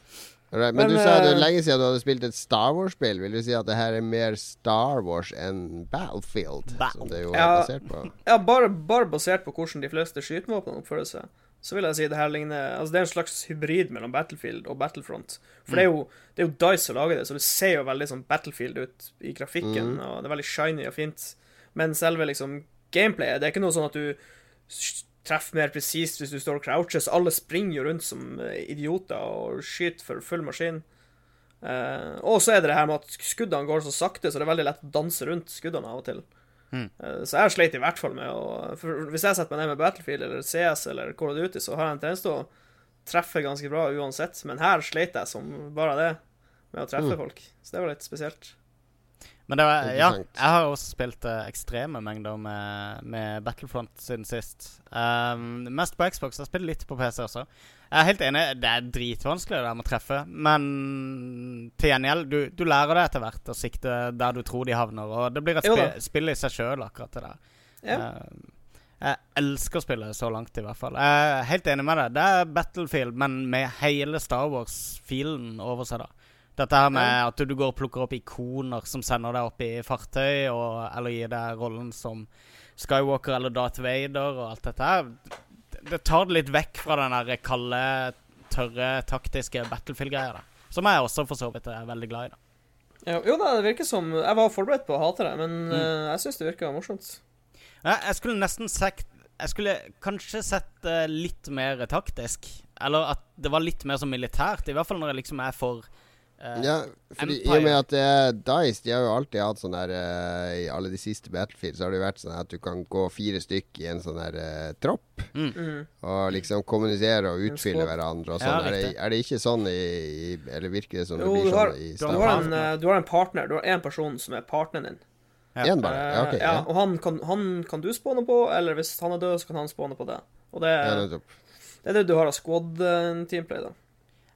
Right, men, Men, du sa det er eh, lenge siden du hadde spilt et Star Wars-spill. Vil du si at det her er mer Star Wars enn Battlefield? Battle. Som det jo Ja. er basert på. Ja, bare, bare basert på hvordan de fleste skytevåpnene oppfører seg, så vil jeg si det her ligner Altså, det er en slags hybrid mellom Battlefield og Battlefront. For det, er jo, det er jo Dice som lager det, så det ser jo veldig sånn Battlefield ut i grafikken, og det er veldig shiny og fint. Men selve liksom gameplayet, det er ikke noe sånn at du treffer mer presist hvis du står og croucher, så alle springer jo rundt som eh, idioter og skyter for full maskin. Uh, og så er det det her med at skuddene går så sakte, så det er veldig lett å danse rundt skuddene av og til. Mm. Uh, Så jeg sleit i hvert fall med å Hvis jeg setter meg ned med Battlefield eller CS eller Call of Duty, så har jeg en tendens til å treffe ganske bra uansett. Men her sleit jeg som bare det med å treffe Mm. folk. Så det var litt spesielt. Men det var, ja, jeg har også spilt uh, ekstreme mengder med, med Battlefront siden sist. Um, mest på Xbox. Jeg spiller litt på PC også. Jeg er helt enig, det er dritvanskelig det der med å treffe. Men til gjengjeld, du, du lærer deg etter hvert å sikte der du tror de havner. Og det blir et spi spill i seg sjøl, akkurat det der. Ja. Uh, jeg elsker spillet så langt, i hvert fall. Jeg er helt enig med deg. Det er Battlefield, men med hele Star Wars-filen over seg, da. Dette her med at du går og plukker opp ikoner som sender deg opp i fartøy, og, eller gir deg rollen som Skywalker eller Darth Vader og alt dette her. Det, tar det litt vekk fra den der kalde, tørre, taktiske Battlefield-greia. Som jeg også for så vidt er veldig glad i, da. Ja, jo da, det virker som Jeg var forberedt på å hate det, men Mm. eh, jeg syns det virka morsomt. Ja, jeg skulle nesten sett Jeg skulle kanskje sett det litt mer taktisk. Eller at det var litt mer som militært. I hvert fall når jeg liksom er for eh, Ja, fordi i og med at det er Dice, de har jo alltid hatt sånn her uh, I alle de siste Battlefield så har det jo vært sånn at du kan gå fire stykk i en sånn her eh, tropp. Mm. Og liksom kommunisere og utfylle hverandre og Ja, sånn. er, det, er det ikke sånn i, i Eller virker det som det Jo, blir har- sånn i du Du har, en, eh, du har en partner, du har én person som er partneren din. Ja. Bare? Ja, ok. Eh, ja, Ja, og han kan, han kan du spåne på, eller hvis han er død, så kan han spåne på det. Og det, ja, det er det du har av squad-teamplay, da.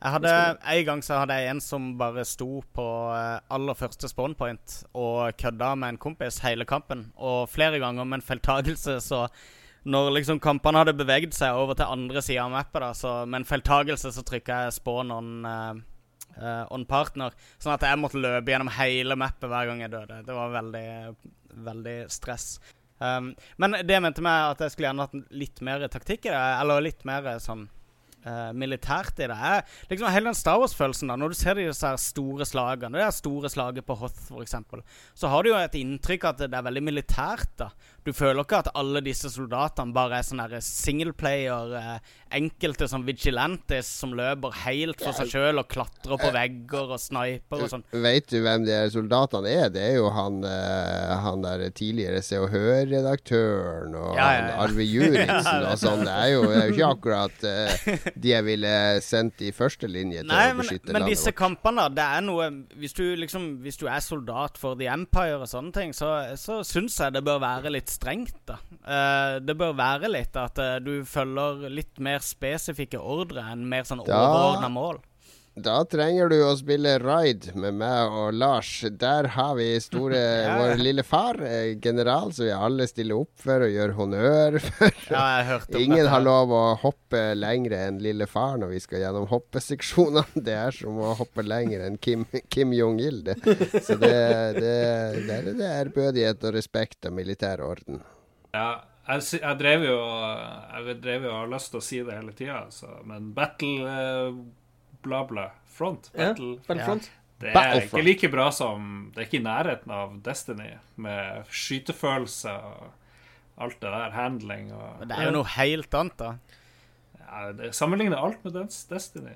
Jeg hadde, En gang så hadde jeg en som bare sto på eh, aller første spawn point og kødda med en kompis hele kampen. Og flere ganger med en feiltagelse, så når liksom kampene hadde beveget seg over til andre sida av mappet, da, så med en feiltagelse så trykka jeg spawn on, eh, on partner. Sånn at jeg måtte løpe gjennom hele mappet hver gang jeg døde. Det var veldig, veldig stress. Um, men det mente meg at jeg skulle gjerne hatt litt mer taktikk i det, eller litt mer sånn eh, militært i det. Er liksom Hele den Star Wars-følelsen, da når du ser disse her store slagene, det er store slaget på Hoth f.eks., så har du jo et inntrykk at det er veldig militært. da Du føler ikke at alle disse soldatene bare er sånne singleplayer, eh, enkelte som vigilantes som løper helt for seg sjøl og klatrer på vegger og sniper og sånn. Vet du hvem de soldatene er? Det er jo han, eh, han der tidligere Se og Hør-redaktøren og Ja, ja, ja. Arve Juritzen og sånn. Det er jo, det er jo ikke akkurat eh, de jeg ville sendt i første linje til Nei, å men, beskytte men landet disse vårt. kampene, det er noe Hvis du liksom Hvis du er soldat for The Empire og sånne ting, så, så syns jeg det bør være litt strengt, da. Uh, det bør være litt at uh, du følger litt mer spesifikke ordre enn mer sånn overordna ja. mål. Da trenger du å spille Ride med meg og Lars. Der har vi store Ja. vår lille far, eh, general, som vi alle stiller opp for og gjør honnør for. Ja, jeg hørte om Ingen har lov å hoppe lenger enn lille far når vi skal gjennom hoppeseksjonene. Det er som å hoppe lenger enn Kim, Kim Jong-il. Så det, det, det, er- det ærbødighet og respekt av militær orden. Ja, jeg, jeg drev jo Jeg drev jo og har lyst til å si det hele tida, men battle eh, bla, bla. Front. Ja, Battlefront. Det er ikke like bra som Det er ikke i nærheten av Destiny, med skytefølelse og alt det der. Handling og Men det er jo noe helt annet, da. ja, det Sammenligner alt med Destiny.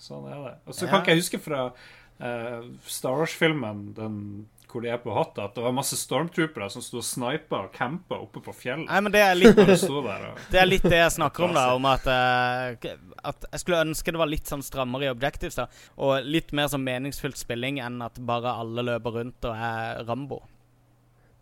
Sånn er det. Og så Ja. kan ikke jeg huske fra uh, Star Wars-filmen den hvor de er på Hotta, at det var masse stormtroopere som sto og snipa og campa oppe på fjellet. Nei, men det er litt de og Det er litt det jeg snakker om, da. Om at, uh, at jeg skulle ønske det var litt sånn strammere i objectives. da Og litt mer sånn meningsfylt spilling enn at bare alle løper rundt og er Rambo.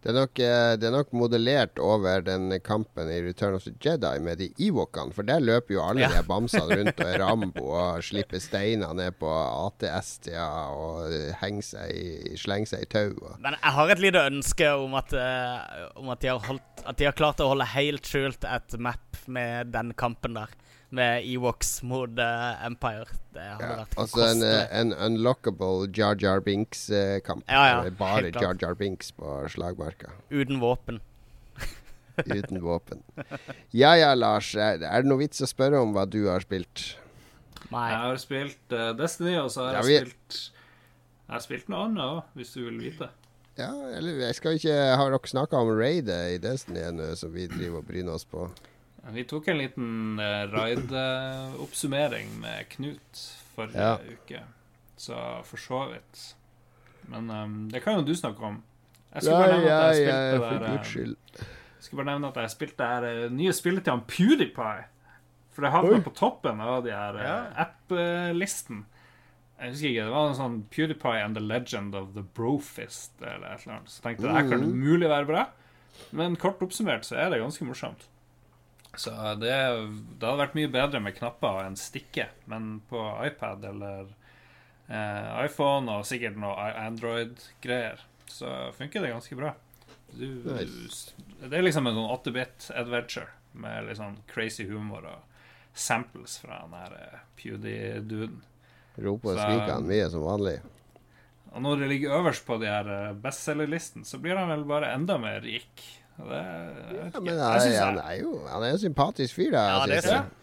Det er, nok, eh, det er nok modellert over den kampen i Return of the Jedi med de Ewokene. For der løper jo alle Ja. de bamsene rundt og er Rambo og slipper steiner ned på ATS-tida og eh, henger seg i, slenger seg i tau. Men jeg har et lite ønske om at, eh, om at, de har holdt, at de har klart å holde helt skjult et map med den kampen der. Med Ewoks mot uh, Empire. Det hadde Ja, vært altså en, eh, en unlockable Jar Jar Binks-kamp. Ja, ja, Bare helt. Jar Jar Binks på slagmarka. Uten våpen. Uten våpen. Ja ja, Lars. Er, er det noe vits å spørre om hva du har spilt? Nei. Jeg har spilt uh, Destiny, og så har Ja, jeg spilt Jeg har spilt noe annet òg, hvis du vil vite. Ja, eller jeg skal ikke Har dere snakka om raidet i Destiny ennå, som vi driver og bryner oss på? Vi tok en liten uh, raid-oppsummering med Knut forrige Ja. uke, så for så vidt. Men um, det kan jo du snakke om. Jeg Ja, skulle bare nevne ja, at jeg ja, spilte for der, guds eh, skyld. Jeg skal bare nevne at jeg spilte det her eh, nye spillet til han PewDiePie. For det havna på toppen av de her Ja. app-listen. Jeg husker ikke, Det var en sånn PewDiePie and the Legend of the Brofist eller et eller annet. Så tenkte jeg det her kan Mhm. mulig være bra. Men kort oppsummert så er det ganske morsomt. Så det, det hadde vært mye bedre med knapper og en stikke, men på iPad eller eh, iPhone og sikkert noe Android-greier, så funker det ganske bra. Du, Nice. Det er liksom en sånn 8-bit adventure med litt sånn crazy humor og samples fra den her eh, Pewdie-duden. Roper og skriker mye som vanlig. Og når det ligger øverst på de her bestselgerlistene, så blir han vel bare enda mer rik. Det, Ja, men Jeg han, han er jo han er en sympatisk fyr, da. Ja, det synes jeg. synes jeg.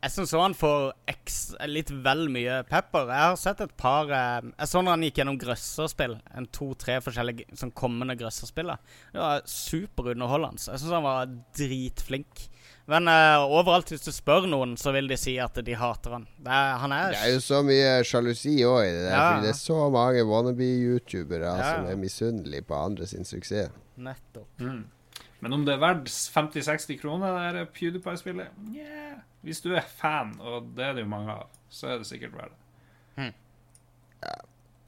Jeg syns òg han får X, litt vel mye pepper. Jeg har sett et par eh, Jeg så når han gikk gjennom grøsserspill. En to-tre forskjellige sånn kommende grøsserspill. Det var superunderholdende. Jeg syns han var dritflink. Men uh, overalt, hvis du spør noen, så vil de si at de hater han. Det er, han er, Det er jo så mye sjalusi òg i det der, Ja. fordi det er så mange wannabe-youtubere Ja. som er misunnelige på andre sin suksess. Nettopp. Mm. Men om det er verdt 50-60 kroner, det der PewDiePie-spillet yeah. Hvis du er fan, og det er det jo mange av, så er det sikkert verdt det.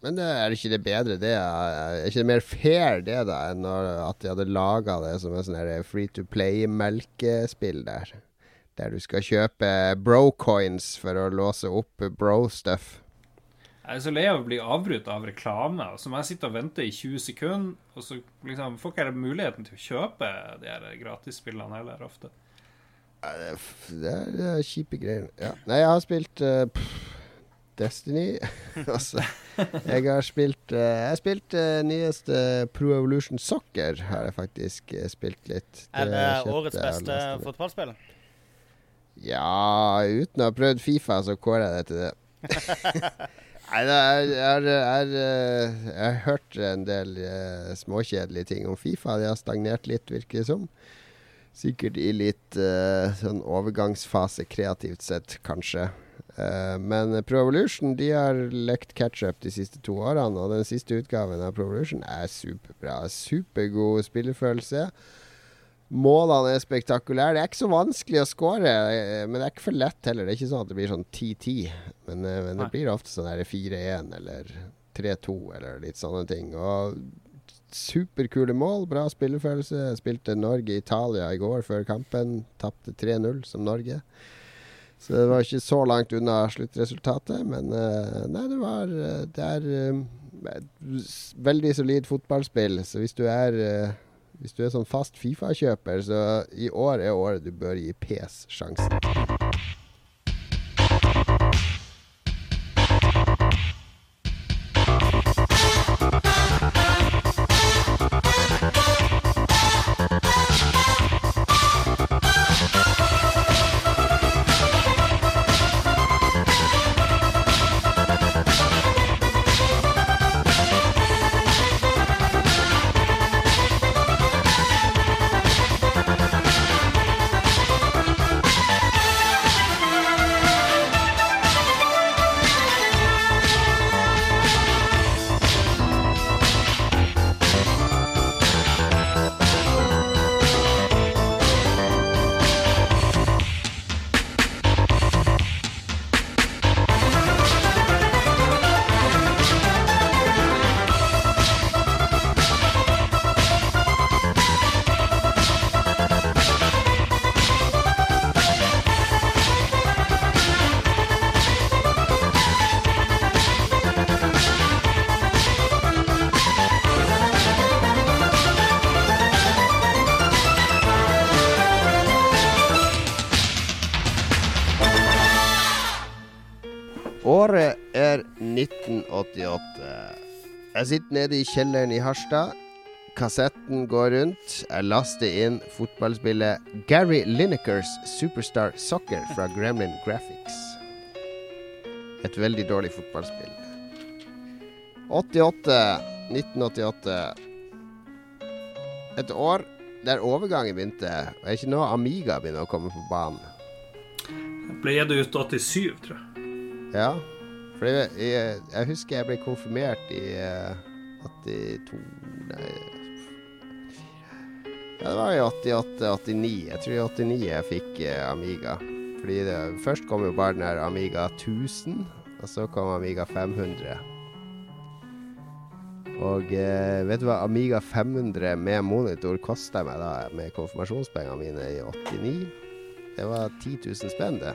Men det er ikke det bedre, det? Er ikke det mer fair, det, da, enn at de hadde laga det som en sånn free to play-melkespill der? Der du skal kjøpe bro-coins for å låse opp bro-stuff. Jeg er så lei av å bli avbrutt av reklame, og så må jeg sitte og vente i 20 sekunder, og så liksom får ikke jeg muligheten til å kjøpe de her gratisspillene heller, ofte. Det er, det er, kjipe greier. Ja. Nei, jeg har spilt uh, pff, Destiny. altså, jeg har spilt uh, Jeg har spilt eh, nyeste Pro Evolution Soccer, har jeg faktisk spilt litt. Er det kjøpte årets beste fotballspill? Ja, uten å ha prøvd Fifa, så kårer jeg det til det. Nei, jeg, jeg, jeg, Jeg har hørt en del eh, småkjedelige ting om Fifa. De har stagnert litt, virker det som. Sikkert i litt eh, sånn overgangsfase kreativt sett, kanskje. Eh, men Pro Evolution de har lekt catch-up de siste to årene, og den siste utgaven av Pro Evolution er superbra. Supergod spillefølelse. Målene er spektakulære. Det er ikke så vanskelig å score, eh, men det er ikke for lett heller. Det er ikke sånn at det blir sånn 10-10, men, eh, men det blir ofte sånn 4-1 eller 3-2 eller litt sånne ting. Og superkule mål, bra spillefølelse. Spilte Norge-Italia i går før kampen. Tapte 3-0 som Norge. Så det var ikke så langt unna sluttresultatet, men eh, nei, det var Det er veldig solid fotballspill, så hvis du er hvis du er sånn fast Fifa-kjøper, så i år er året du bør gi PS sjansen. Jeg sitter nede i kjelleren i Harstad. Kassetten går rundt. Jeg laster inn fotballspillet Gary Linekers Superstar Soccer fra Gremlin Graphics. Et veldig dårlig fotballspill. 88. 1988. Et år der overgangen begynte. Og er ikke nå Amiga begynner å komme på banen. Ble det ut 87, tror jeg. Ja, for jeg, jeg, jeg husker jeg ble konfirmert i uh, 82 Nei Ja, det var i 88-89. Jeg tror i 89 jeg fikk uh, Amiga. Fordi det, først kom jo bare den her Amiga 1000, og så kom Amiga 500. Og uh, vet du hva Amiga 500 med monitor kosta meg da, med konfirmasjonspengene mine i 89? Det var 10 000 spenn, det.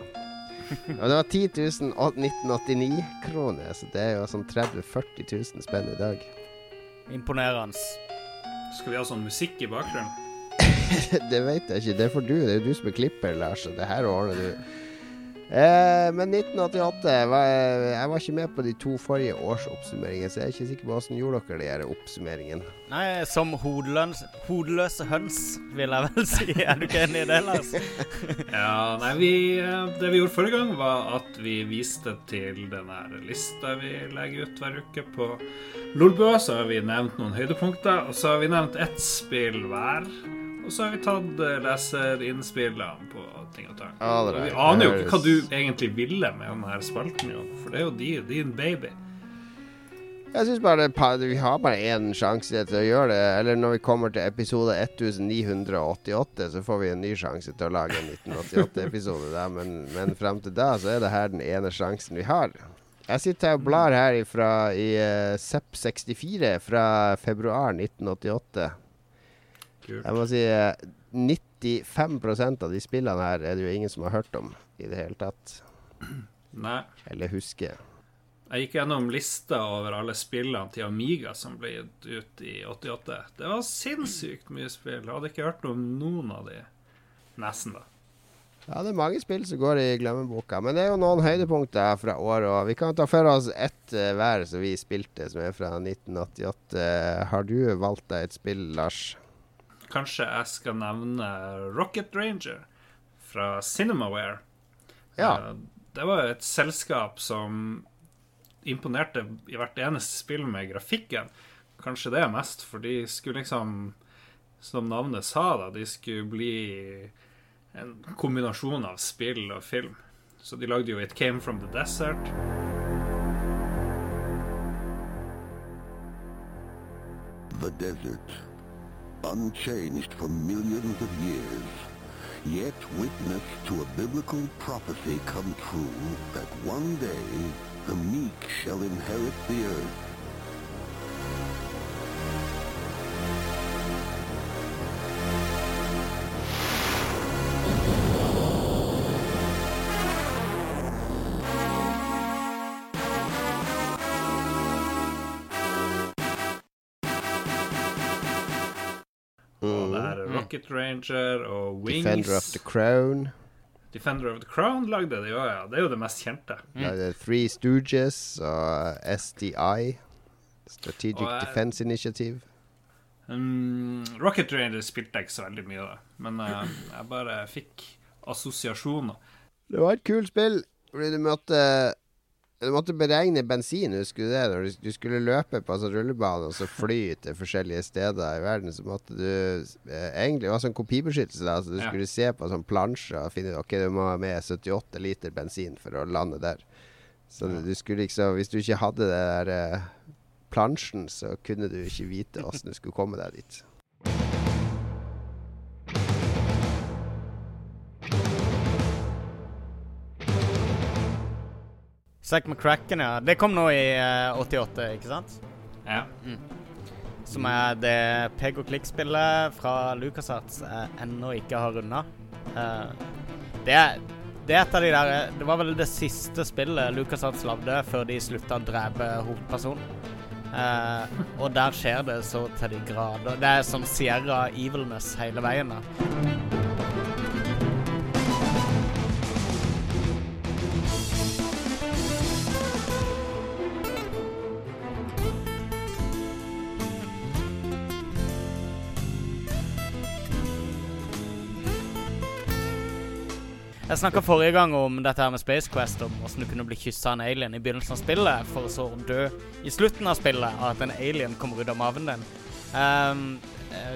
Og det var 10 1989-kroner, så det er jo sånn 30 000-40 000 spenn i dag. Imponerende. Skal vi ha sånn musikk i bakgrunnen? det vet jeg ikke, det får du. Det er jo du som er klipper, Lars, og det her ordner du. Eh, men 1988 var, Jeg var ikke med på de to forrige årsoppsummeringene, så jeg er ikke sikker på hvordan gjorde dere de her oppsummeringene. Nei, som hodeløs, hodeløse høns, vil jeg vel si. Er du ikke enig i det, Lars? Ja, nei, vi, eh, Det vi gjorde forrige gang, var at vi viste til den her lista vi legger ut hver uke på Lolbua. Så har vi nevnt noen høydepunkter, og så har vi nevnt ett spill hver. Og så har vi tatt eh, leserinnspillene på ting og tang. All Vi aner jo ikke hva du egentlig ville med denne spalten, for det er jo din, din baby. Jeg syns bare vi har bare én sjanse til å gjøre det. Eller når vi kommer til episode 1988, så får vi en ny sjanse til å lage en 1988-episode. Men, men fram til da så er det her den ene sjansen vi har. Jeg sitter og blar her ifra, i uh, SEP64 fra februar 1988. Kult. Jeg må si eh, 95% av de spillene her er det jo ingen som har hørt om i det hele tatt. Nei. Eller husker. Jeg gikk gjennom lista over alle spillene til Amiga som ble gitt ut i 88. Det var sinnssykt mye spill. Jeg hadde ikke hørt om noen av de. Nesten, da. Ja, det er mange spill som går i glemmeboka. Men det er jo noen høydepunkter fra året. òg. vi kan ta for oss ett eh, hver som vi spilte, som er fra 1988. Har du valgt deg et spill, Lars? Kanskje jeg skal nevne Rocket Ranger fra Cinemaware. Ja. Eh, Det var et selskap som imponerte i hvert eneste spill med grafikken. Kanskje det er mest, for de skulle liksom, som navnet sa, da, de skulle bli en kombinasjon av spill og film. Så de lagde jo It Came From The Desert. The desert, unchanged for millions of years, yet witness to a biblical prophecy come true that one day the meek shall inherit the earth. Rocket Ranger og Wings. Defender of the Crown. Defender of the Crown lagde det jo, ja. Det er jo det mest kjente. Mm. Det er Three Stooges og SDI. Strategic Og Defense Initiative. Um, Rocket Ranger spilte jeg ikke så veldig mye, da. Men uh, jeg bare fikk assosiasjoner. Det var et kult spill. Fordi du måtte Du måtte beregne bensin, husker du det? Når du, skulle løpe på sånn rullebane og så fly til forskjellige steder i verden, så måtte du eh, Egentlig det var sånn kopibeskyttelse, da. Så du Ja. skulle se på sånn plansje og finne ut Ok, du må ha med 78 liter bensin for å lande der. Så du skulle liksom Hvis du ikke hadde det der eh, plansjen, så kunne du ikke vite åssen du skulle komme deg dit. Zack McCracken, ja. Det kom nå i uh, 88, ikke sant? Ja. Som er det peg og klikk-spillet fra LucasArts jeg ennå ikke har runda. Uh, det, er, det er et av de der Det var vel det siste spillet LucasArts lagde før de slutta å drepe hovedpersonen. Uh, og der skjer det så til de grader. Det er sånn Sierra Evilness hele veien. da. Jeg snakka forrige gang om dette her med Space Quest, om hvordan du kunne bli kyssa av en alien i begynnelsen av spillet, for å så dø i slutten av spillet av at en alien kommer ut av maven din. Um, uh,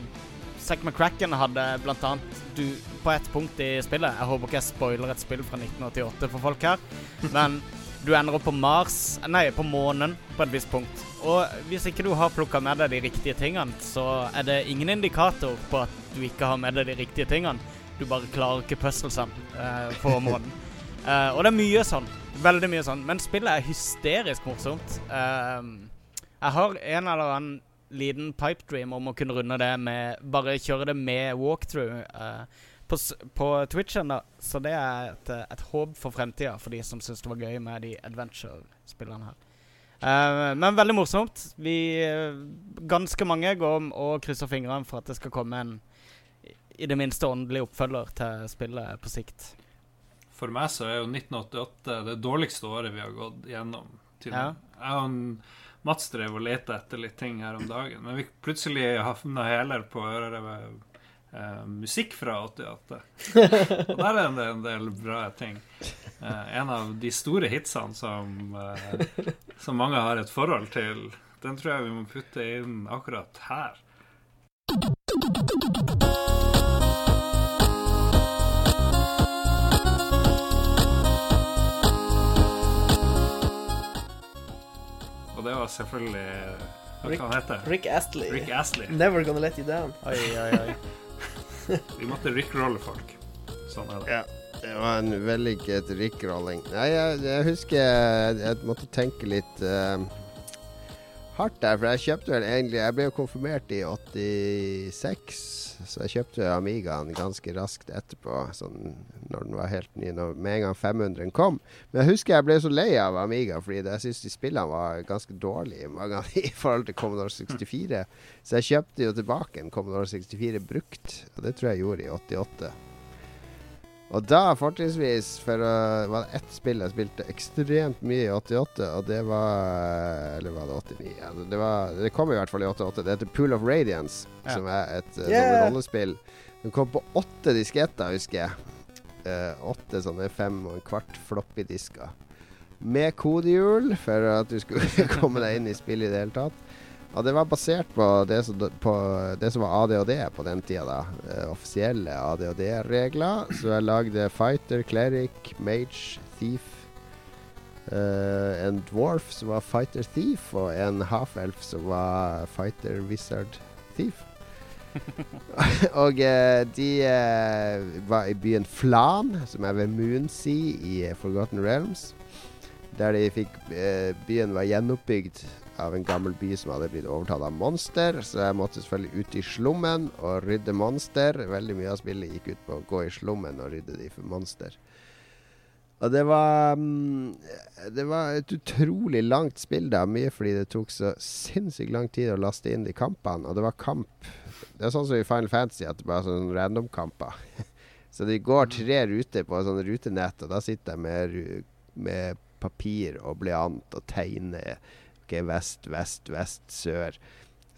Zack McCracken hadde blant annet du, På et punkt i spillet Jeg håper ikke jeg spoiler et spill fra 1988 for folk her, men du ender opp på Mars Nei, på månen på et visst punkt. Og hvis ikke du har plukka med deg de riktige tingene, så er det ingen indikator på at du ikke har med deg de riktige tingene. Du bare klarer ikke puzzlesen uh, på måneden. Uh, og det er mye sånn. Veldig mye sånn. Men spillet er hysterisk morsomt. Uh, jeg har en eller annen liten pipe dream om å kunne runde det med Bare kjøre det med walkthrough eh, på, på Twitchen, da. Så det er et, eh, et håp for fremtida for de som syns det var gøy med de adventure-spillene her. Uh, men veldig morsomt. Vi uh, Ganske mange går om og krysser fingrene for at det skal komme en i- det minste åndelig oppfølger til spillet på sikt. For meg så er jo 1988 det dårligste året vi har gått gjennom. Til Ja. Jeg og Mats drev og lette etter litt ting her om dagen, men vi plutselig havna heller på øret ved eh, musikk fra 88. Og der er det en del bra ting. Eh, en av de store hitsene som, eh, som mange har et forhold til, den tror jeg vi må putte inn akkurat her. Selvfølgelig Hva kan han heter Rick Astley. Rick Astley. Never Gonna Let You Down. Oi, oi, oi. Vi måtte rickrolle folk. Sånn er det. Det var en vellykket rickrolling. Nei, jeg, jeg husker jeg, jeg måtte tenke litt eh, hardt der, for jeg kjøpte vel egentlig Jeg ble jo konfirmert i 86, så jeg kjøpte Amigaen ganske raskt etterpå, sånn når den var helt ny, når, med en gang 500-en kom. Men jeg husker jeg ble så lei av Amiga, fordi jeg syns de spillene var ganske dårlige, mange av i forhold til Commodore 64. Så jeg kjøpte jo tilbake en Commodore 64 brukt, og det tror jeg jeg gjorde i 88. Og da, fortrinnsvis, for uh, var det ett spill jeg spilte ekstremt mye i 88, og det var Eller var det 89? Ja, det, var, det kom i hvert fall i 88. Det heter Pool of Radiance, Ja. som er et uh, Yeah. rollespill. Den kom på åtte disketter, husker jeg. Uh, åtte sånne fem og en kvart floppy-disker. Med kodehjul for at du skulle komme deg inn i spillet i det hele tatt. Og det var basert på det som, på det som var ADHD på den tida. da eh, Offisielle ADHD-regler. Så jeg lagde fighter, cleric, mage, thief. eh, en dwarf som var fighter thief, og en half-elf som var fighter wizard thief. og eh, de eh, var i byen Flan, som er ved Moonsea i Forgotten Realms. Der de fikk eh, Byen var gjenoppbygd av en gammel by som hadde blitt overtatt av monster. Så jeg måtte selvfølgelig ut i slummen og rydde monster. Veldig mye av spillet gikk ut på å gå i slummen og rydde de for monster. Og det var mm, Det var et utrolig langt spill, da. Mye fordi det tok så sinnssykt lang tid å laste inn de kampene. Og det var kamp Det er sånn som i Final Fantasy, at det bare er sånne random-kamper. så de går tre ruter på sånn rutenett, og da sitter jeg med, med papir og blyant og tegner ok, vest, vest, vest, sør.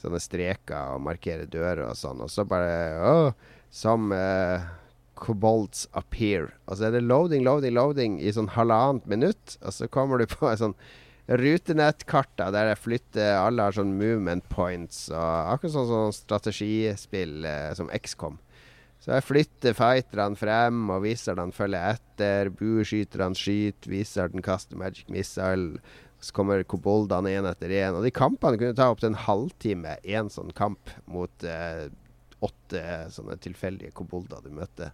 Sånne streker og markerer dører og sånn. Og så bare Å, som uh, Kobolds appear. Og så er det loading, loading, loading i sånn halvannet minutt. Og så kommer du på en sånn rutenettkarta der jeg flytter Alle har sånn movement points. Og akkurat sånn, sånn strategispill eh, som XCOM. Så jeg flytter fighterne frem, og wizardene følger etter. Bueskyterne skyter, wizarden kaster magic missile. Så kommer koboldene én etter én. Og de kampene kunne ta opptil en halvtime, én sånn kamp, mot eh, åtte sånne tilfeldige kobolder du møtte.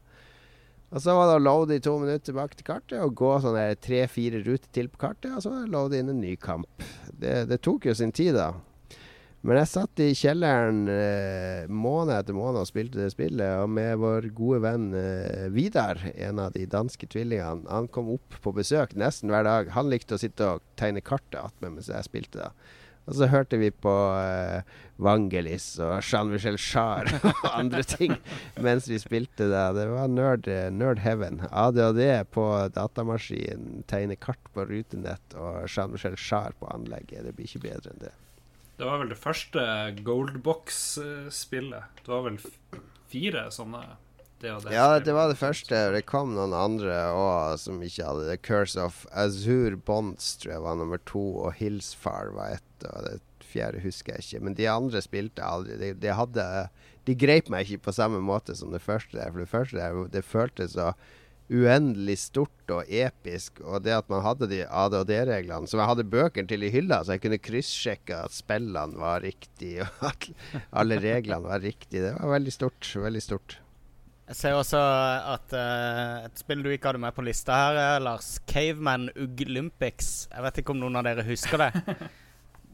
Og så var det å loade i to minutter tilbake til kartet, og gå sånne tre-fire ruter til på kartet, og så loade inn en ny kamp. Det, det tok jo sin tid, da. Men jeg satt i kjelleren eh, måned etter måned og spilte det spillet, og med vår gode venn eh, Vidar, en av de danske tvillingene, han kom opp på besøk nesten hver dag. Han likte å sitte og tegne kartet attmed mens jeg spilte da. Og så hørte vi på eh, Vangelis og Jean-Michel Jarre og andre ting mens vi spilte det. Det var nerd, nerd heaven. ADHD på datamaskin, tegne kart på rutenett og Jean-Michel Jarre på anlegget. Det blir ikke bedre enn det. Det var vel det første Goldbox-spillet. Det var vel fire sånne det det Ja, det var det første. Det kom noen andre òg som ikke hadde det. Curse of Azure Bonds tror jeg var nummer to, og Hillsfar var ett. Og det fjerde husker jeg ikke. Men de andre spilte aldri. De, de hadde De greip meg ikke på samme måte som det første. For det første der, det føltes så uendelig stort og episk. Og det at man hadde de ADHD-reglene som jeg hadde bøkene til i hylla, så jeg kunne kryssjekke at spillene var riktige, og at alle reglene var riktige. Det var veldig stort. Veldig stort. Jeg ser også at uh, et spill du ikke hadde med på lista her, Er Lars. Caveman Uglympics. Jeg vet ikke om noen av dere husker det.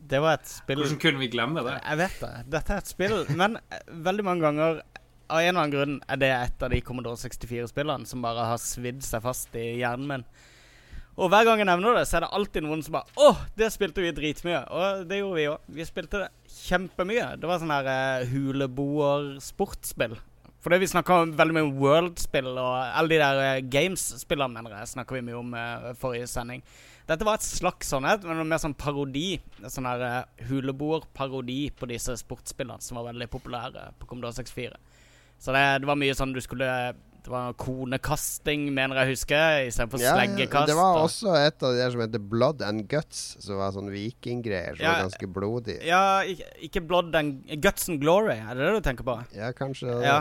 Det var et spill Hvordan kunne vi glemme det? Jeg vet det. Dette er et spill, men eh, veldig mange ganger av en eller annen grunn er det et av de Commodore 64-spillene som bare har svidd seg fast i hjernen min. Og hver gang jeg nevner det, så er det alltid noen som bare Å, det spilte vi dritmye. Og det gjorde vi òg. Vi spilte det kjempemye. Det var sånn her uh, huleboer-sportsspill. Fordi vi snakka veldig mye om World-spill og alle de der uh, Games-spillene, mener jeg, snakka vi mye om uh, forrige sending. Dette var et slags sånn et, men mer sånn parodi. Sånn her uh, huleboer-parodi på disse sportsspillene som var veldig populære på Commodore 64. Så det, det var mye sånn du skulle Det var konekasting, mener jeg husker, istedenfor Ja, sleggekast. det var og- også et av de der som heter Blood and Guts, som var sånn vikinggreier som Ja, var ganske blodig. Ja, ikke, ikke Blood and Guts and Glory, er det det du tenker på? Ja, kanskje Ja.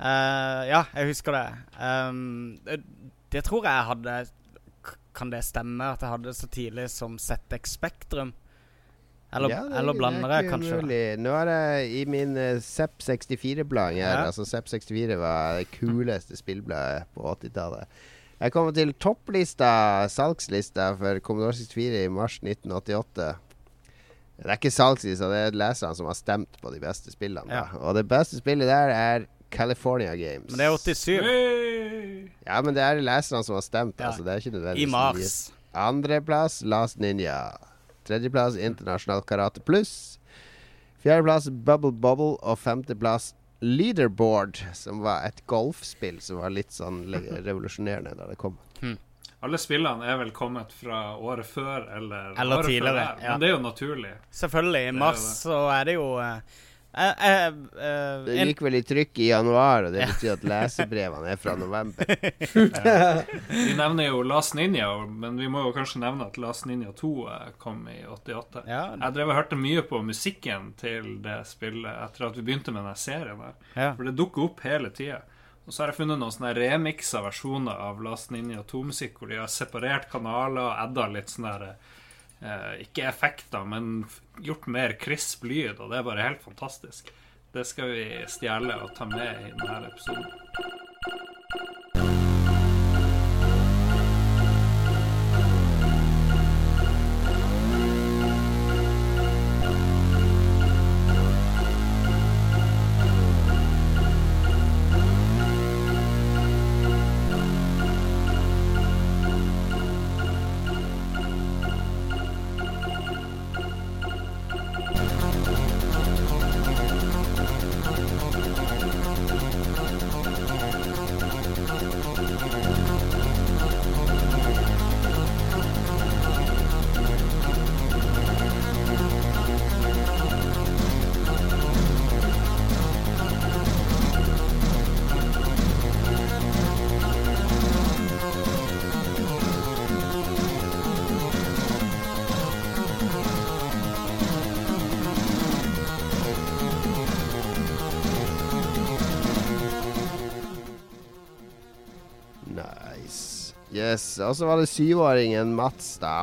uh, ja, jeg husker det. Um, det. Det tror jeg hadde Kan det stemme at jeg hadde så tidlig som ZX Spektrum? Eller, Ja, det- eller blander det er ikke kanskje? umulig. Nå er det i min uh, Zepp 64-blanding her. Ja. Altså Zepp 64 var det kuleste spillbladet på 80-tallet. Jeg kommer til topplista, salgslista for Commodore 64 i mars 1988. Det er ikke salgslista, det er leserne som har stemt på de beste spillene. Ja. Og det beste spillet der er California Games. Men det er 87. Hey! Ja, men det er leserne som har stemt. Ja. Altså, det er ikke nødvendigvis I mars. Andreplass Last Ninja. Tredjeplass Internasjonal Karate Pluss. Fjerdeplass Bubble Bubble. Og femteplass Leaderboard, som var et golfspill som var litt sånn revolusjonerende da det kom. Alle spillene er vel kommet fra året før eller, Eller året tidligere, før der, ja. Men det er jo naturlig. Selvfølgelig. I mars så er det jo eh, Det gikk vel i trykk i januar, og det betyr at lesebrevene er fra november. Vi nevner jo Last Ninja, men vi må jo kanskje nevne at Last Ninja 2 eh, kom i 88. Ja. Jeg drev og hørte mye på musikken til det spillet etter at vi begynte med denne serien. der Ja. For det dukker opp hele tida. Og så har jeg funnet noen sånne remiksa versjoner av Last Ninja 2-musikk, hvor de har separert kanaler og adda litt sånn der eh, Ikke effekter, men gjort mer krisp lyd, og det er bare helt fantastisk. Det skal vi stjele og ta med i denne episoden. Og så var det syvåringen Mats, da.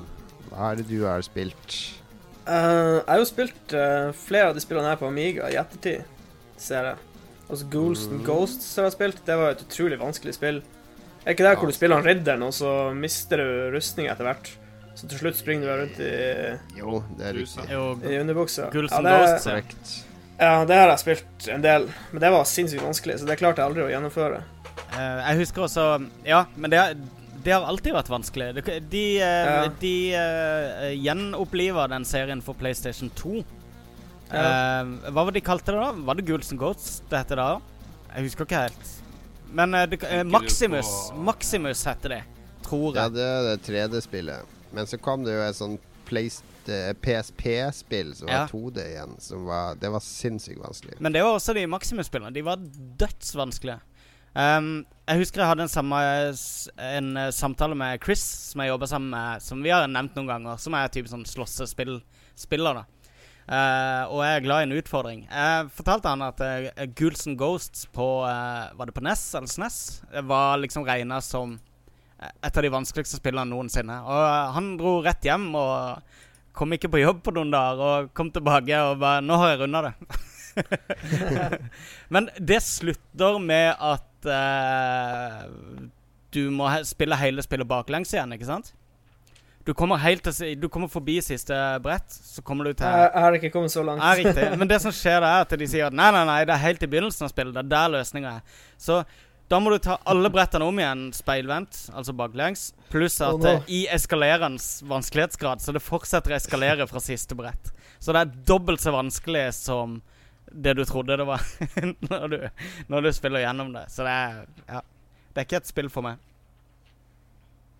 Hva er det du har spilt? Uh, jeg har jo spilt uh, flere av de spillene her på Amiga i ettertid, ser jeg. Altså Ghouls and Ghosts har jeg spilt. Det var et utrolig vanskelig spill. Er ikke det hvor du spiller han ridderen, og så mister du rustning etter hvert? Så til slutt springer du rundt i, Jo, det er riktig. I underbuksa. Ghouls Ja, and det, Ghosts, ja. Korrekt. ja, det har jeg spilt en del, men det var sinnssykt vanskelig, så det klarte jeg aldri å gjennomføre. Uh, jeg husker også Ja, men det, har- det har alltid vært vanskelig. De, de eh, Ja. de uh, gjenoppliver den serien for PlayStation 2. Ja. Uh, hva var det de kalte det da? Var det Ghouls and Goats det heter da? Jeg husker ikke helt. Men uh, det, Maximus Maximus heter det, tror Ja, det er det 3D-spillet. Men så kom det jo et sånn eh, PSP-spill som Ja. var 2D igjen. Som var, det var sinnssykt vanskelig. Men det var også de Maximus-spillene. De var dødsvanskelige. Um, jeg husker jeg hadde en, samme, en eh, samtale med Chris, som jeg jobber sammen med, som vi har nevnt noen ganger, som er type sånn slåssespiller, da. Eh, og jeg er glad i en utfordring. Jeg fortalte han at uh, Ghouls and Ghosts på uh, Var det på NES eller SNES? Var liksom regna som eh, et av de vanskeligste spillene noensinne. Og eh, han dro rett hjem og kom ikke på jobb på noen dager, og kom tilbake og bare 'Nå har jeg runda det'. Men det slutter med at eh, du må he spille hele spillet baklengs igjen, ikke sant? Du kommer, helt til, du kommer forbi siste brett, så kommer du til Jeg, har ikke kommet så langt. Er riktig. Men det som skjer er at de sier at nei, nei, nei, det er helt i begynnelsen av spillet. Det er der løsninga er. Så da må du ta alle brettene om igjen speilvendt, altså baklengs, pluss at Oh, no. i eskalerende vanskelighetsgrad, så det fortsetter å eskalere fra siste brett. Så det er dobbelt så vanskelig som det du trodde det var når, du, når du spiller gjennom det. Så det er Ja. Det er ikke et spill for meg.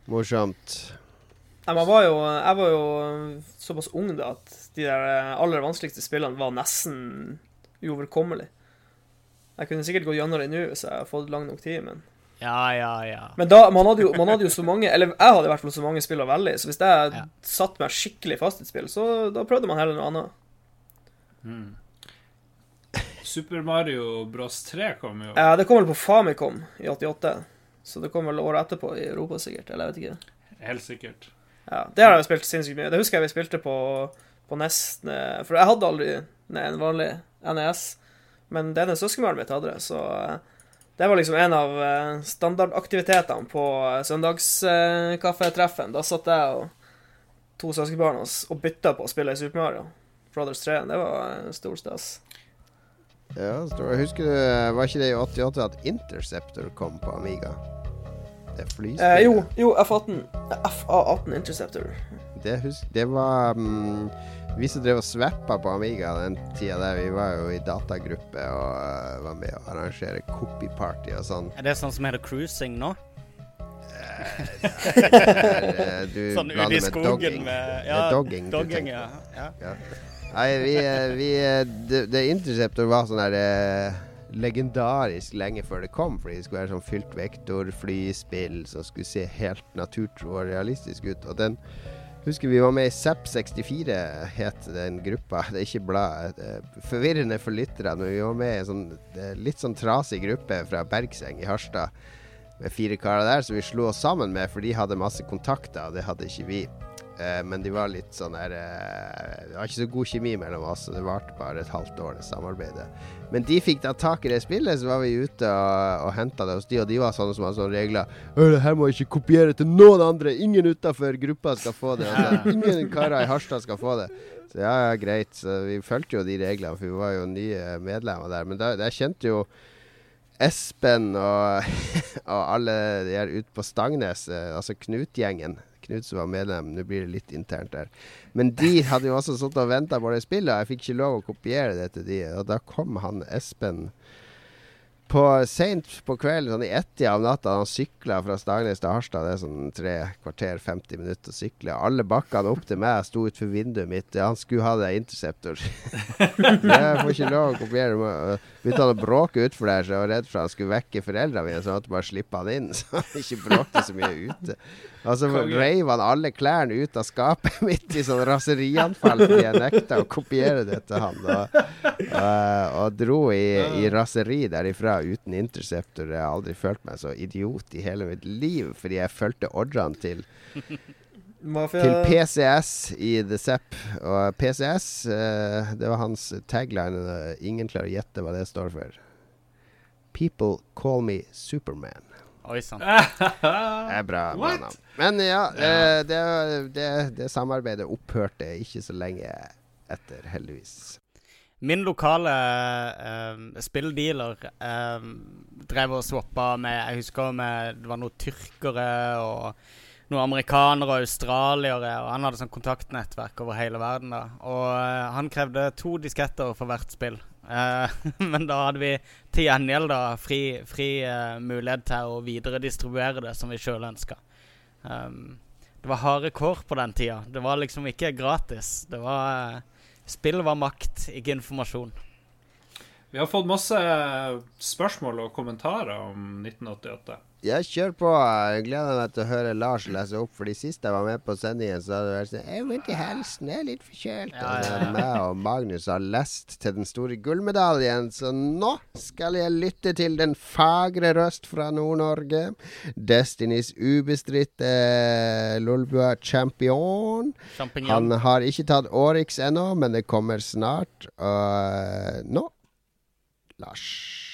Morsomt. Nei, man var jo, jeg var jo såpass ung da at de der eh, aller vanskeligste spillene var nesten uoverkommelig. Jeg kunne sikkert gått gjennom det nå hvis jeg hadde fått lang nok tid, men Ja, ja, ja. Men da, man hadde, jo, man hadde jo så mange Eller jeg hadde i hvert fall så mange spill å velge i, så hvis jeg Ja. satt meg skikkelig fast i et spill, så da prøvde man heller noe annet. Super Mario Bros 3 kom jo. Ja, det kom vel på Famicom i 88, så det kom vel året etterpå i Europa sikkert, eller jeg vet ikke. Helt sikkert. Ja, Det har jeg spilt sinnssykt mye. Det husker jeg vi spilte på, på NES, eh, for jeg hadde aldri en vanlig NES, men det ene søskenbarnet mitt hadde det, så eh, det var liksom en av eh, standardaktivitetene på eh, søndagskaffetreffen. Da satt jeg og to søskenbarn og bytta på å spille i Super Mario Brothers 3. Det var stor stas. Ja, står jeg husker du, Var ikke det i 88 at Interceptor kom på Amiga? Det flyspillet. Eh, jo, jo, F18. FA18 Interceptor. Det, husk, det var mm, Vi som drev og svappa på Amiga den tida der, vi var jo i datagruppe og uh, var med å arrangere copy-party og sånn. Er det sånn som heter cruising nå? Der, eh, du Sånn ute i skogen med, med ja, er dogging dogging ja. ja. Nei, vi, eh, vi The, det, det Interceptor var sånn der eh, legendarisk lenge før det kom, fordi det skulle være sånn fylt vektor-flyspill som skulle se helt naturtro og realistisk ut. Og den husker vi var med i ZAP64, het den gruppa. Det er ikke blad. Det er Forvirrende for lytterne, vi var med i en sånn eh, litt sånn trasig gruppe fra Bergseng i Harstad. Med fire karer der som vi slo oss sammen med, for de hadde masse kontakter, og det hadde ikke vi. Eh, men de var litt sånn der eh, Det var ikke så god kjemi mellom oss, og det varte bare et halvt år, det samarbeidet. Men de fikk da tak i det spillet, så var vi ute og, og henta det hos de, og de var sånne som hadde sånne regler. «Ø, Det her må jeg ikke kopiere til noen andre! Ingen utafor gruppa skal få det! Altså, ingen karer i Harstad skal få det! Så ja, ja, greit. Så vi fulgte jo de reglene, for vi var jo nye medlemmer der. Men da, jeg kjente jo Espen og, og alle de her ute på Stangnes, eh, altså Knut-gjengen. Knut som var medlem, nå blir det litt internt der. Men de hadde jo også sittet og venta på det spillet, og jeg fikk ikke lov å kopiere det til de. Og da kom han Espen på seint på kvelden, sånn i ett-tida av natta, han sykla fra Stangnes til Harstad. Det er sånn tre kvarter, 50 minutter å sykle. Alle bakkene opp til meg sto utenfor vinduet mitt. Han skulle ha det Interceptor. jeg får ikke lov å kopiere. Må- Begynte han å bråke utfor der, så jeg var redd for han skulle vekke foreldrene mine, så jeg måtte bare slippe han inn. Så han ikke bråkte så mye ute. Og så reiv han alle klærne ut av skapet mitt i sånn raserianfall fordi jeg nekta å kopiere det til han. Og, og, og dro i, i raseri derifra uten interceptor. Jeg har aldri følt meg så idiot i hele mitt liv fordi jeg fulgte ordrene til Mafia til PCS i The Zepp. Og PCS, uh, det var hans tagline. eh, Ingen klarer å gjette hva det står for. People call me Superman. Oi sann. Det er bra, bra navn. Men ja, eh, det, det, det samarbeidet opphørte ikke så lenge etter, heldigvis. Min lokale eh, spilldealer eh, drev og swappa med Jeg husker med, det var noen tyrkere og noen amerikanere og australiere. Og han hadde sånn kontaktnettverk over hele verden. da Og eh, han krevde to disketter for hvert spill. Eh, men da hadde vi til gjengjeld da fri, fri uh, mulighet til å videredistribuere det som vi sjøl ønska. Um, det var harde kår på den tida. Det var liksom ikke gratis. Det var uh, Spill var makt, ikke informasjon. Vi har fått masse spørsmål og kommentarer om 1988. Jeg kjører på. Jeg gleder meg til å høre Lars lese opp, Fordi sist jeg var med på sendingen, så hadde det vært sånn Jeg har vondt i halsen, jeg er litt forkjølt. Ja, ja, ja. meg og Magnus har lest til den store gullmedaljen, så nå skal jeg lytte til den fagre røst fra Nord-Norge. Destinys ubestridte Lolbua champion. champion. Han har ikke tatt Årix ennå, men det kommer snart. Og nå Lars.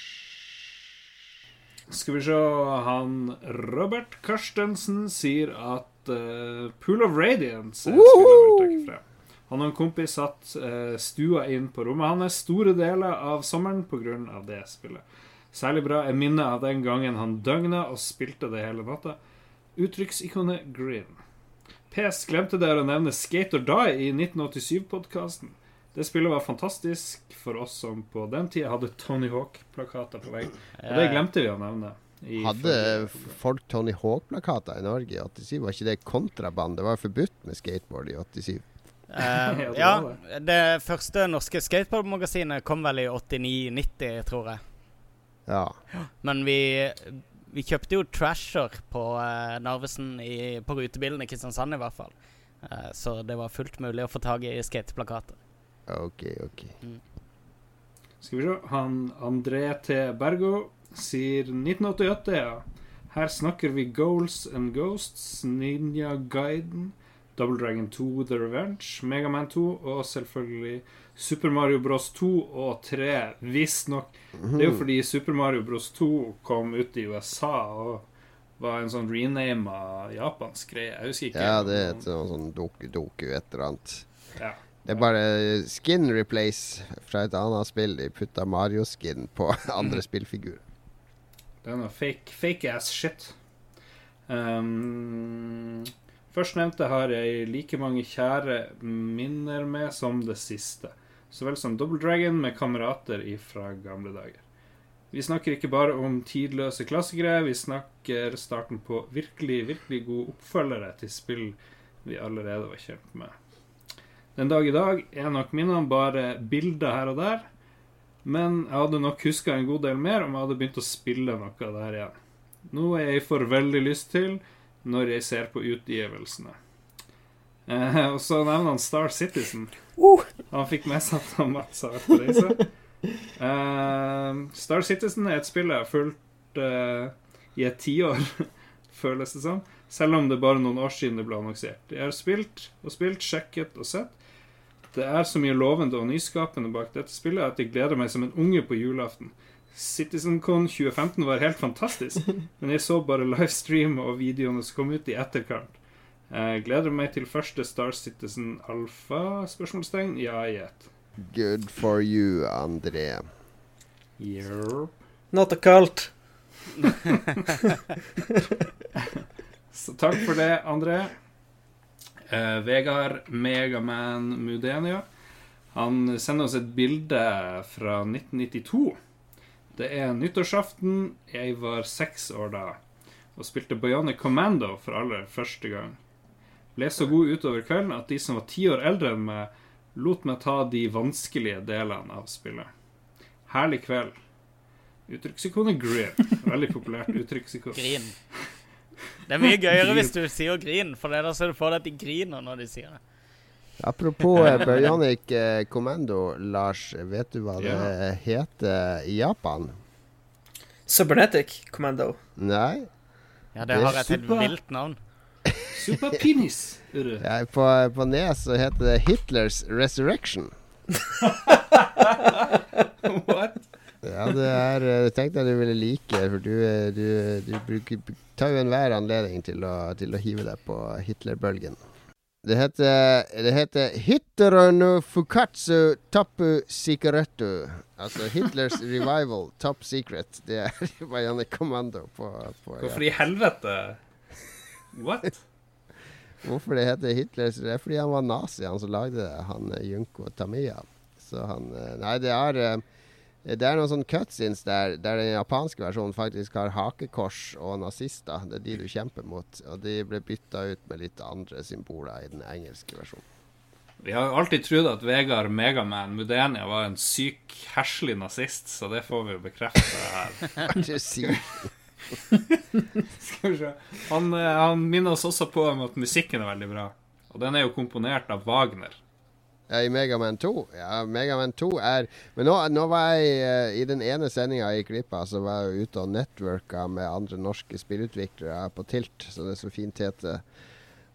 Skal vi se Han Robert Karstensen sier at uh, Pool of Radiance er et spill jeg vil trekke frem. Han og en kompis satt uh, stua inn på rommet hans store deler av sommeren pga. det spillet. Særlig bra er minnet av den gangen han døgna og spilte det hele natta. Uttrykksikonet Green. PS glemte dere å nevne Skate or Die i 1987-podkasten. Det spillet var fantastisk for oss som på den tida hadde Tony Hawk-plakater på veggen. Og det glemte vi å nevne. i Hadde folk Tony Hawk-plakater i Norge i 87? Var ikke det kontraband? Det var forbudt med skateboard i 87. Uh, Ja, det ja, det første norske skateboardmagasinet kom vel i 89-90, tror jeg. Ja. Men vi, vi kjøpte jo Trasher på uh, Narvesen i, på rutebilen i Kristiansand, i hvert fall. Uh, så det var fullt mulig å få tak i skateplakater. OK, OK. Skal vi se. Han André T. Bergo sier 1988, ja. Her snakker vi Goals and Ghosts, Ninja Guiden, Double Dragon 2 The Revenge, Megaman 2 og selvfølgelig Super Mario Bros 2 og 3, visstnok. Det er jo fordi Super Mario Bros 2 kom ut i USA og var en sånn rename av japansk greie. Jeg husker ikke. Ja, det er et sånn doku, doku et eller annet. Ja. Det er bare skin replace fra et annet spill. De putta Mario-skin på andre spillfigurer. Det er noe fake, fake ass shit. Um, Førstnevnte har jeg like mange kjære minner med som det siste. Så vel som Double Dragon med kamerater fra gamle dager. Vi snakker ikke bare om tidløse klassikere, vi snakker starten på virkelig, virkelig gode oppfølgere til spill vi allerede var kjent med. Den dag i dag er nok minnene bare bilder her og der. Men jeg hadde nok huska en god del mer om jeg hadde begynt å spille noe der igjen. Noe jeg får veldig lyst til når jeg ser på utgivelsene. Eh, og så nevner han Star Citizen. Han fikk med seg at han Mats har vært på reise. Eh, Star Citizen er et spill jeg har fulgt eh, i et tiår, føles det som. Selv om det er bare noen år siden det ble annonsert. Jeg har spilt og spilt, sjekket og sett. Det er så mye lovende og nyskapende bak dette spillet at jeg gleder meg som en unge på julaften. CitizenCon 2015 var helt fantastisk, men jeg så bare livestream og videoene som kom ut i etterkant. Jeg gleder meg til første Star Citizen Alpha? Spørsmålstegn? Ja, gjett. Good for you, André. Yep. Not a cult. Så takk for det, André. Eh, Vegard Megaman Mudenia. Han sender oss et bilde fra 1992. Det er nyttårsaften. Jeg var seks år da og spilte Bionic Commando for aller første gang. Ble så god utover kvelden at de som var ti år eldre enn meg, lot meg ta de vanskelige delene av spillet. Herlig kveld. Uttrykksikonet Grim. Veldig populært uttrykksikon. Det er mye gøyere hvis du sier grin, for det er da så du får det at de griner når de sier det. Apropos eh, Bionic eh, Commando, Lars. Vet du hva det Ja. heter i Japan? Cybernetic Commando. Nei? Ja, det Det har et helt vilt navn. Superpenis. Ja, på, på Nes så heter det Hitlers Resurrection. What? Ja, det er eh, Jeg tenkte jeg du ville like, for du, eh, du, du bruker, tar jo enhver anledning til å, til å hive deg på Hitler-bølgen. Det heter, det heter Hitterono Fukatsu Tapu Sikaretu. Altså Hitlers Revival Top Secret. Det er Marianne Kommando på, på Hvorfor i helvete? What? Hvorfor det heter Hitlers Det er fordi han var nazi, han som lagde det. Han eh, Junko Tamiya. Så han eh, Nei, det er eh, det er noen sånne cutscenes der, der den japanske versjonen faktisk har hakekors og nazister. Det er de du kjemper mot. Og de ble bytta ut med litt andre symboler i den engelske versjonen. Vi har jo alltid trodd at Vegard Megaman Mudenia var en syk, herselig nazist, så det får vi jo bekrefte her. Er? Skal vi se. Han, eh, han minner oss også på om at musikken er veldig bra. Og den er jo komponert av Wagner. Ja, I Megaman 2? Ja, Megaman 2 er Men nå, nå var jeg eh, i den ene sendinga jeg gikk så var jeg ute og networka med andre norske spillutviklere på Tilt, så det er så fint heter.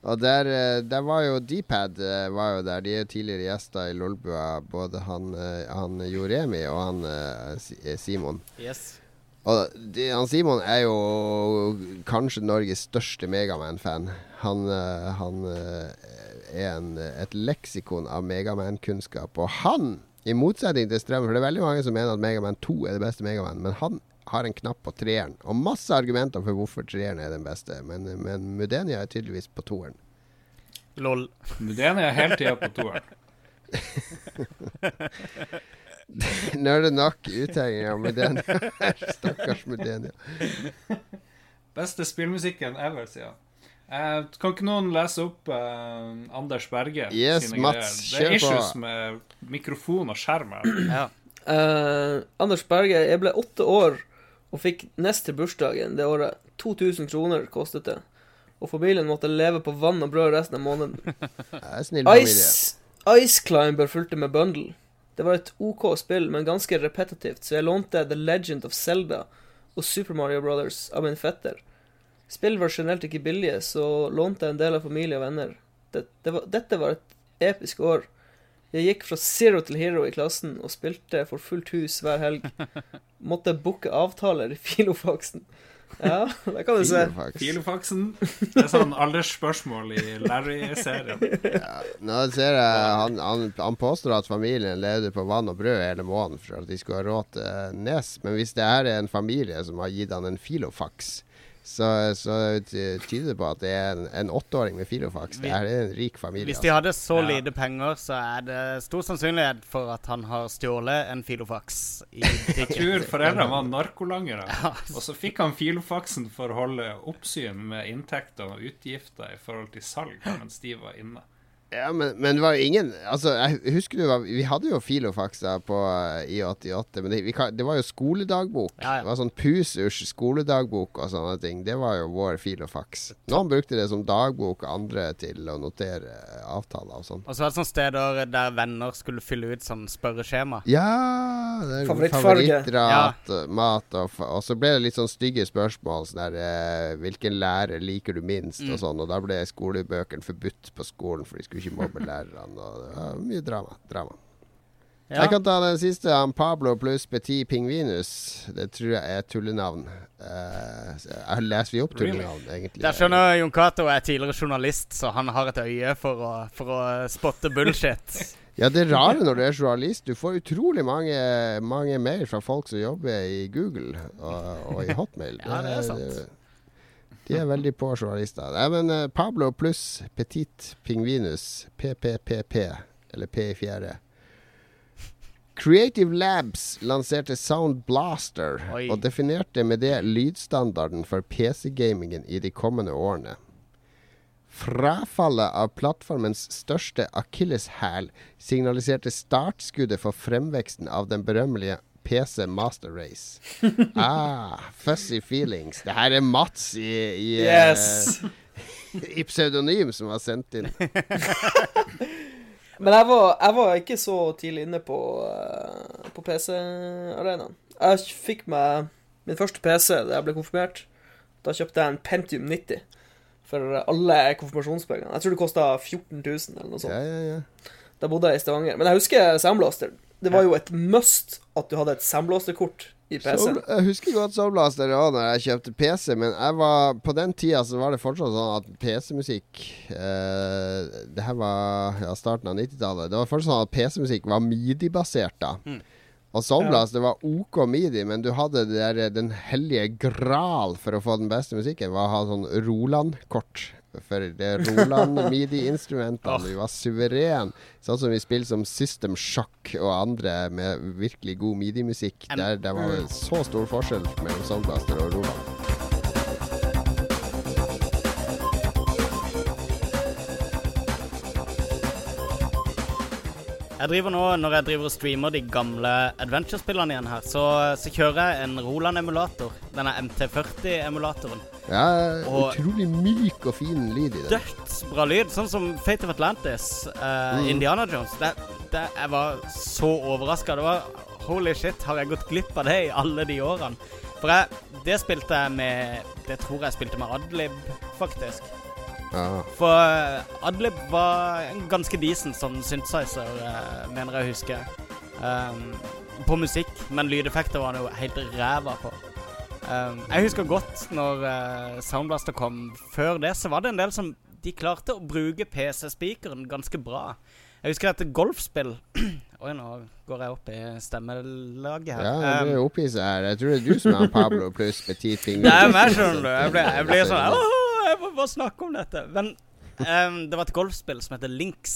Og der, eh, der var jo Dpad eh, var jo der. De er jo tidligere gjester i Lolbua, både han, han Joremi og han Si- Simon. Yes. Han Simon er jo kanskje Norges største Megaman-fan. Han, eh, han eh, er en, et leksikon av Megaman-kunnskap. Og han, i motsetning til Strøm, for det er veldig mange som mener at Megaman 2 er det beste Megaman, men han har en knapp på treeren. Og masse argumenter for hvorfor treeren er den beste, men, men Mudenia er tydeligvis på toeren. Lol. Mudenia er hele tida på toeren. Når det nok uthenging av Mudenia. Stakkars Mudenia. Beste spillmusikken ever, sier han. Uh, kan ikke noen lese opp uh, Anders Berge Yes, sine Mats, greier? Det er issues på. med mikrofon og skjerm her. Ja. uh, Anders Berge, jeg ble åtte år og fikk nest til bursdagen det året. 2000 kroner kostet det. Og familien måtte leve på vann og brød resten av måneden. Er snill. Ice, Ice Climber fulgte med bundle. Det var et OK spill, men ganske repetitivt, så jeg lånte The Legend of Zelda og Super Mario Brothers av min fetter. Spill var generelt ikke billige, så lånte jeg en del av familie og venner. Det, det var, dette var et episk år. Jeg gikk fra zero til hero i klassen og spilte for fullt hus hver helg. Måtte booke avtaler i Filofaksen. Ja, det kan du se. Filofaxen. Det er sånn aldersspørsmål i Larry-serien. Nå ser jeg han, han, han påstår at familien levde på vann og brød hele måneden for at de skulle ha råd til Nes. Men hvis det her er en familie som har gitt han en filofax, så, så tyder det på at det er en, en åtteåring med filofax. Det er en rik familie. Hvis de altså. hadde så Ja. lite penger, så er det stor sannsynlighet for at han har stjålet en filofax i Jeg tror foreldrene var narkolangere. Ja. Og så fikk han filofaxen for å holde oppsyn med inntekter og utgifter i forhold til salg mens de var inne. Ja, men, men det var jo ingen Altså, jeg husker du Vi hadde jo Filofax da på eh, i 88, men det, vi, kan- det var jo skoledagbok. Ja, ja. Det var sånn Pusers skoledagbok og sånne ting. Det var jo vår Filofax. Noen brukte det som dagbok, andre til å notere avtaler og sånn. Og så var det sånne steder der venner skulle fylle ut sånn spørreskjema. Ja! Favorittfarge. Favorittrat, mat og, og så ble det litt sånn stygge spørsmål. Sånn der eh, Hvilken lærer liker du minst? Mm. Og sånn. Og da ble skolebøkene forbudt på skolen, for de skulle ikke mobbe lærerne. Og det var mye drama. drama. Ja. Jeg kan ta den siste. Han Pablo pluss Petit Pingvinus. Det tror jeg er tullenavn. Uh, leser vi opp tullenavn, egentlig? Der skjønner Jon Cato er tidligere journalist, så han har et øye for å, for å spotte bullshit. Ja, det er rare når du er journalist, du får utrolig mange, mange mail fra folk som jobber i Google og, og i Hotmail. Ja, det er sant. De er veldig på journalister. Nei, men eh, Pablo pluss Petit Pingvinus, PPPP, eller P i fjerde. Creative Labs lanserte Sound Blaster Oi. og definerte med det lydstandarden for PC-gamingen i de kommende årene. Frafallet av plattformens største akilleshæl signaliserte startskuddet for fremveksten av den berømmelige PC Master Race. Ah, fuzzy feelings. Det her er Mats i, i, Yes! uh, i pseudonym som har sendt inn. Men jeg var, jeg var ikke så tidlig inne på, uh, på PC-arenaen. Jeg fikk meg min første PC da jeg ble konfirmert. Da kjøpte jeg en Pentium 90 for alle konfirmasjonspengene. Jeg tror det kosta 14 000 eller noe sånt. Ja, ja, ja. Da bodde jeg i Stavanger. Men jeg husker Soundblaster. Det var jo et must at du hadde et Soundblaster-kort i PC-en. Jeg husker godt Soulblaster òg når jeg kjøpte PC, men var, på den tida så var det fortsatt sånn at PC-musikk eh, Det her var ja, starten av 90-tallet. Det var fortsatt sånn at PC-musikk var midi-basert da. Og Soulblaster var OK midi, men du hadde det der, den hellige gral for å få den beste musikken, var å ha sånn Roland-kort. For det Roland midi-instrumentene Vi var suveren. Sånn som vi spiller som System Shock og andre med virkelig god midi-musikk. Der det var så stor forskjell mellom Soundblaster og Roland. Jeg driver nå, Når jeg driver og streamer de gamle adventure-spillene igjen her, så, så kjører jeg en Roland-emulator. Denne MT40-emulatoren. Ja, Og- utrolig myk og fin lyd i det. Dødsbra lyd. Sånn som Fate of Atlantis, eh, Indiana Jones. Det, det, jeg var så overraska. Det var Holy shit, har jeg gått glipp av det i alle de årene? For jeg, det spilte jeg med Det tror jeg jeg spilte med Adlib, faktisk. Ja. For eh, Adlib var en ganske decent sånn synthesizer, eh, mener jeg å huske. Um, på musikk, men lydeffekter var han jo helt ræva på. Um, jeg husker godt når uh, Soundblaster kom. Før det så var det en del som De klarte å bruke PC-speakeren ganske bra. Jeg husker dette golfspill Oi, nå går jeg opp i stemmelaget her. Ja, Um, du er oppi seg her. Jeg tror det er du som er Pablo pluss Petit Finger. det er meg, skjønner du. Jeg blir, jeg blir sånn Åh, jeg må bare snakke om dette. Men um, det var et golfspill som heter Links.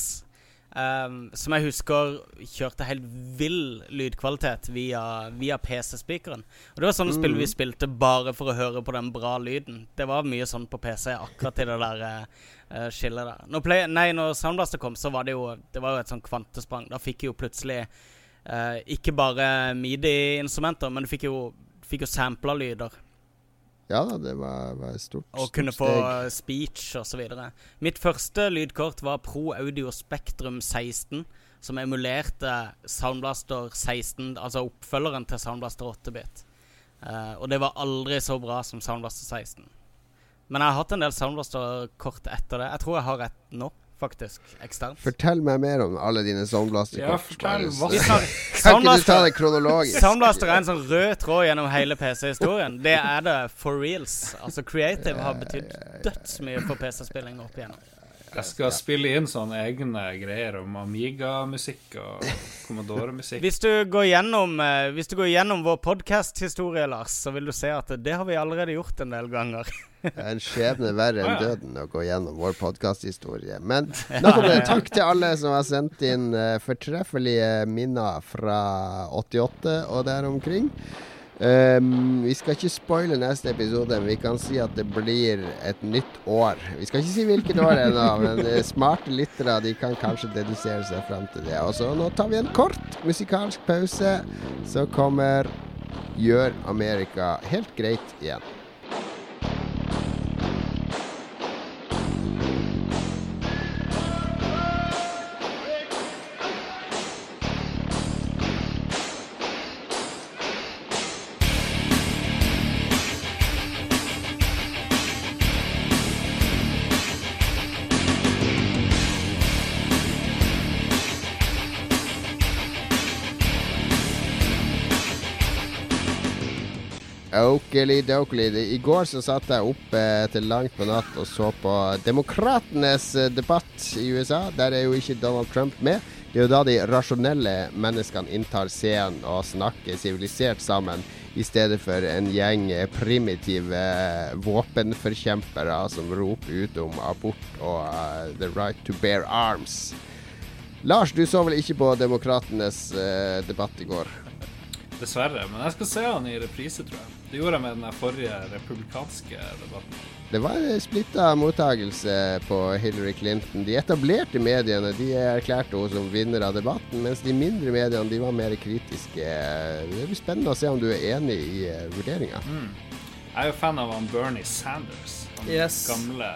Ehm, som jeg husker kjørte helt vill lydkvalitet via, via PC-spikeren. Og det var sånne spill vi spilte bare for å høre på den bra lyden. Det var mye sånn på PC, akkurat i det der eh, skillet der. Når, play, nei, når Soundblaster kom, så var det jo Det var jo et sånn kvantesprang. Da fikk jo plutselig uh, ikke bare midi-instrumenter, men du fikk jo, fikk jo sampla lyder. Ja da, det var, var stort, Og kunne få steg. speech videre. Mitt første lydkort var Pro Audio Spektrum 16, som emulerte Soundblaster 16, altså oppfølgeren til Soundblaster 8-bit. Uh, og det var aldri så bra som Soundblaster 16. Men jeg har hatt en del Soundblaster-kort etter det. Jeg tror jeg har et nå, faktisk. Eksternt. Fortell meg mer om alle dine Soundblaster-kort. Ja, fortell hva- Kan ikke du ta Soundblaster, det kronologisk? Soundblaster er en sånn rød tråd gjennom hele PC-historien. Det er det for reals. Altså Creative har betydd dødsmye for PC-spilling opp igjennom. Jeg skal spille inn sånne egne greier om Amiga-musikk og Commodore-musikk. Hvis du går gjennom, eh, hvis du går gjennom vår podcast-historie, Lars, så vil du se at det har vi allerede gjort en del ganger. Er en skjebne verre enn døden å gå gjennom vår podkasthistorie. Men nok om det. Takk til alle som har sendt inn eh, fortreffelige minner fra 88 og der omkring. Um, vi skal ikke spoile neste episode, men vi kan si at det blir et nytt år. Vi skal ikke si hvilket år ennå, men eh, smarte lyttere de kan kanskje dedusere seg fram til det. Og så Nå tar vi en kort musikalsk pause, så kommer Gjør Amerika helt greit igjen. Okely dokely. I går så satt jeg oppe til langt på natt og så på demokratenes eh, debatt i USA. Der er jo ikke Donald Trump med. Det er jo da de rasjonelle menneskene inntar scenen og snakker sivilisert sammen, i stedet for en gjeng primitive våpenforkjempere som roper ut om abort og uh, the right to bear arms. Lars, du så vel ikke på demokratenes uh, debatt i går? Dessverre. Men jeg skal se han i reprise, tror jeg. Det gjorde jeg med den forrige republikanske debatten. Det var en splitta mottakelse på Hillary Clinton. De etablerte mediene de erklærte henne som vinner av debatten, mens de mindre mediene de var mer kritiske. Det blir spennende å se om du er enig i uh, vurderinga. Mm. Jeg er jo fan av han Bernie Sanders. Han Yes. gamle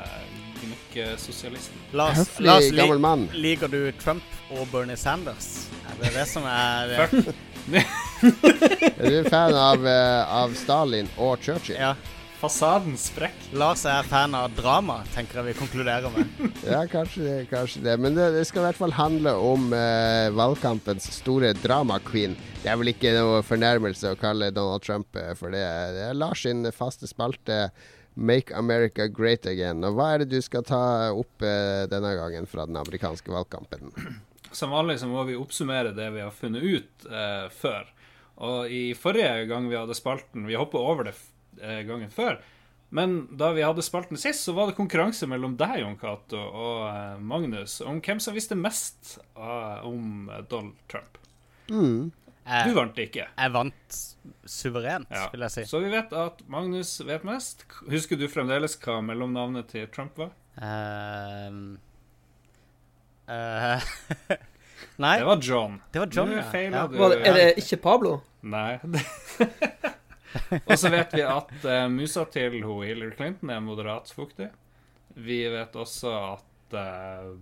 gimmick-sosialisten. Høflig gammel mann. liker du Trump og Bernie Sanders? Er det det som er. Er du fan av, uh, av Stalin og Churchill? Ja. Fasaden sprekk. Lars er fan av drama, tenker jeg vi konkluderer med. Ja, kanskje det. kanskje det Men det, det skal i hvert fall handle om eh, valgkampens store drama-queen. Det er vel ikke noe fornærmelse å kalle Donald Trump eh, for det. Det er Lars sin faste spalte Make America Great Again. Og hva er det du skal ta opp eh, denne gangen fra den amerikanske valgkampen? Som vanlig så må vi oppsummere det vi har funnet ut eh, før. Og i forrige gang vi hadde spalten Vi hoppa over det eh, gangen før. Men da vi hadde spalten sist, så var det konkurranse mellom deg, Jon Cato, og eh, Magnus om hvem som visste mest eh, om eh, Donald Trump. Mm. Du Jeg, vant ikke. jeg vant suverent, Ja. vil jeg si. Så vi vet at Magnus vet mest. Husker du fremdeles hva mellomnavnet til Trump var? Ehm, eh, nei, Det var John. det var John, ja. ja. Var det, er det ikke Pablo? Nei. Og så vet vi at uh, musa til ho Hillary Clinton er moderat fuktig. Vi vet også at uh,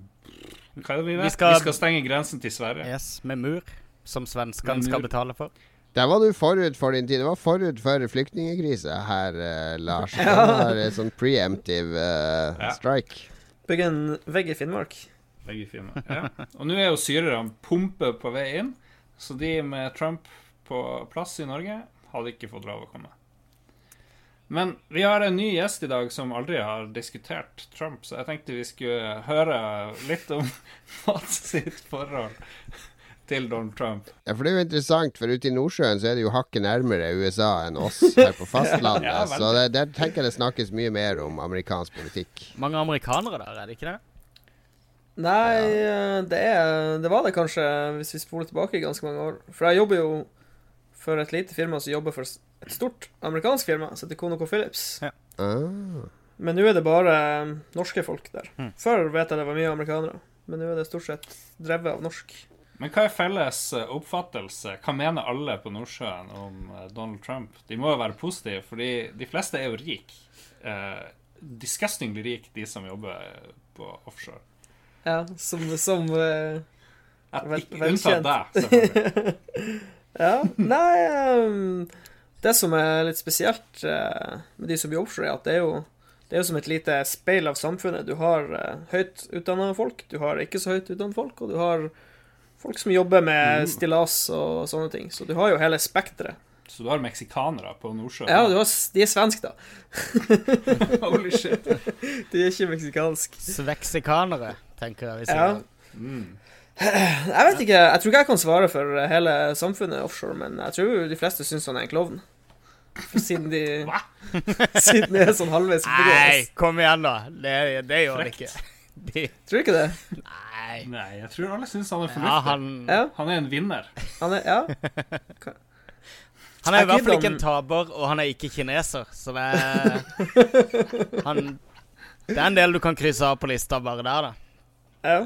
Hva er det vi vet? Vi Vi skal- skal, stenge grensen til Sverige. Yes, med mur, som svenskene skal betale for. Der var du forut for din tid. Det var forut for flyktningkrise her, uh, Lars. Det var en sånn preemptive uh, Ja. strike. Bygge en vegg i Finnmark. Begge fine. Ja. Og nå er jo syrerne pumpe på vei inn, så de med Trump på plass i Norge hadde ikke fått lov å komme. Men vi har en ny gjest i dag som aldri har diskutert Trump, så jeg tenkte vi skulle høre litt om Mats sitt forhold til Donald Trump. Ja, for det er jo interessant, for ute i Nordsjøen så er det jo hakket nærmere USA enn oss her på fastlandet. Ja, så der tenker jeg det snakkes mye mer om amerikansk politikk. Mange amerikanere der, er det ikke det? Nei, eh, det, er, det var det kanskje hvis vi spoler tilbake i ganske mange år. For jeg jobber jo for et lite firma som jobber for et stort amerikansk firma, som heter Conoco Phillips. Ah. Men nå er det bare eh, norske folk der. Mm. Før vet jeg det var mye amerikanere, men nå er det stort sett drevet av norsk. Men hva er felles eh, oppfattelse? Hva mener alle på Nordsjøen om Donald Trump? De må jo være positive, fordi de fleste er jo rike. Eh, disgustingly rike, de som jobber på offshore. Ja, som, som uh, Vel- unntatt deg, selvfølgelig. Ja, nei um, Det som er litt spesielt uh, med de som blir offshore, er at det er jo det er jo som et lite speil av samfunnet. Du har uh, høyt utdanna folk, du har ikke så høyt utdanna folk, og du har folk som jobber med stillas og sånne ting. Så du har jo hele spekteret. Så du har meksikanere på Nordsjøen? Ja, du har, de er svenske, da. Holy shit. De er ikke meksikanske. Sveksikanere, tenker jeg Ja. Mm. Jeg vet ikke, jeg tror ikke jeg kan svare for hele samfunnet offshore, men jeg tror de fleste syns han er en klovn. Siden de Hva? Siden de er sånn halvveis Nei, kom igjen, da. Det, det gjør han ikke. De, Tror du ikke det? nei. Nei, jeg tror alle syns han er Ja, fornuftig. han Ja, Han er en vinner. han er Ja. Han er i hvert fall ikke en han- taper, og han er ikke kineser, så det er han, Det er en del du kan krysse av på lista bare der, da. Ja.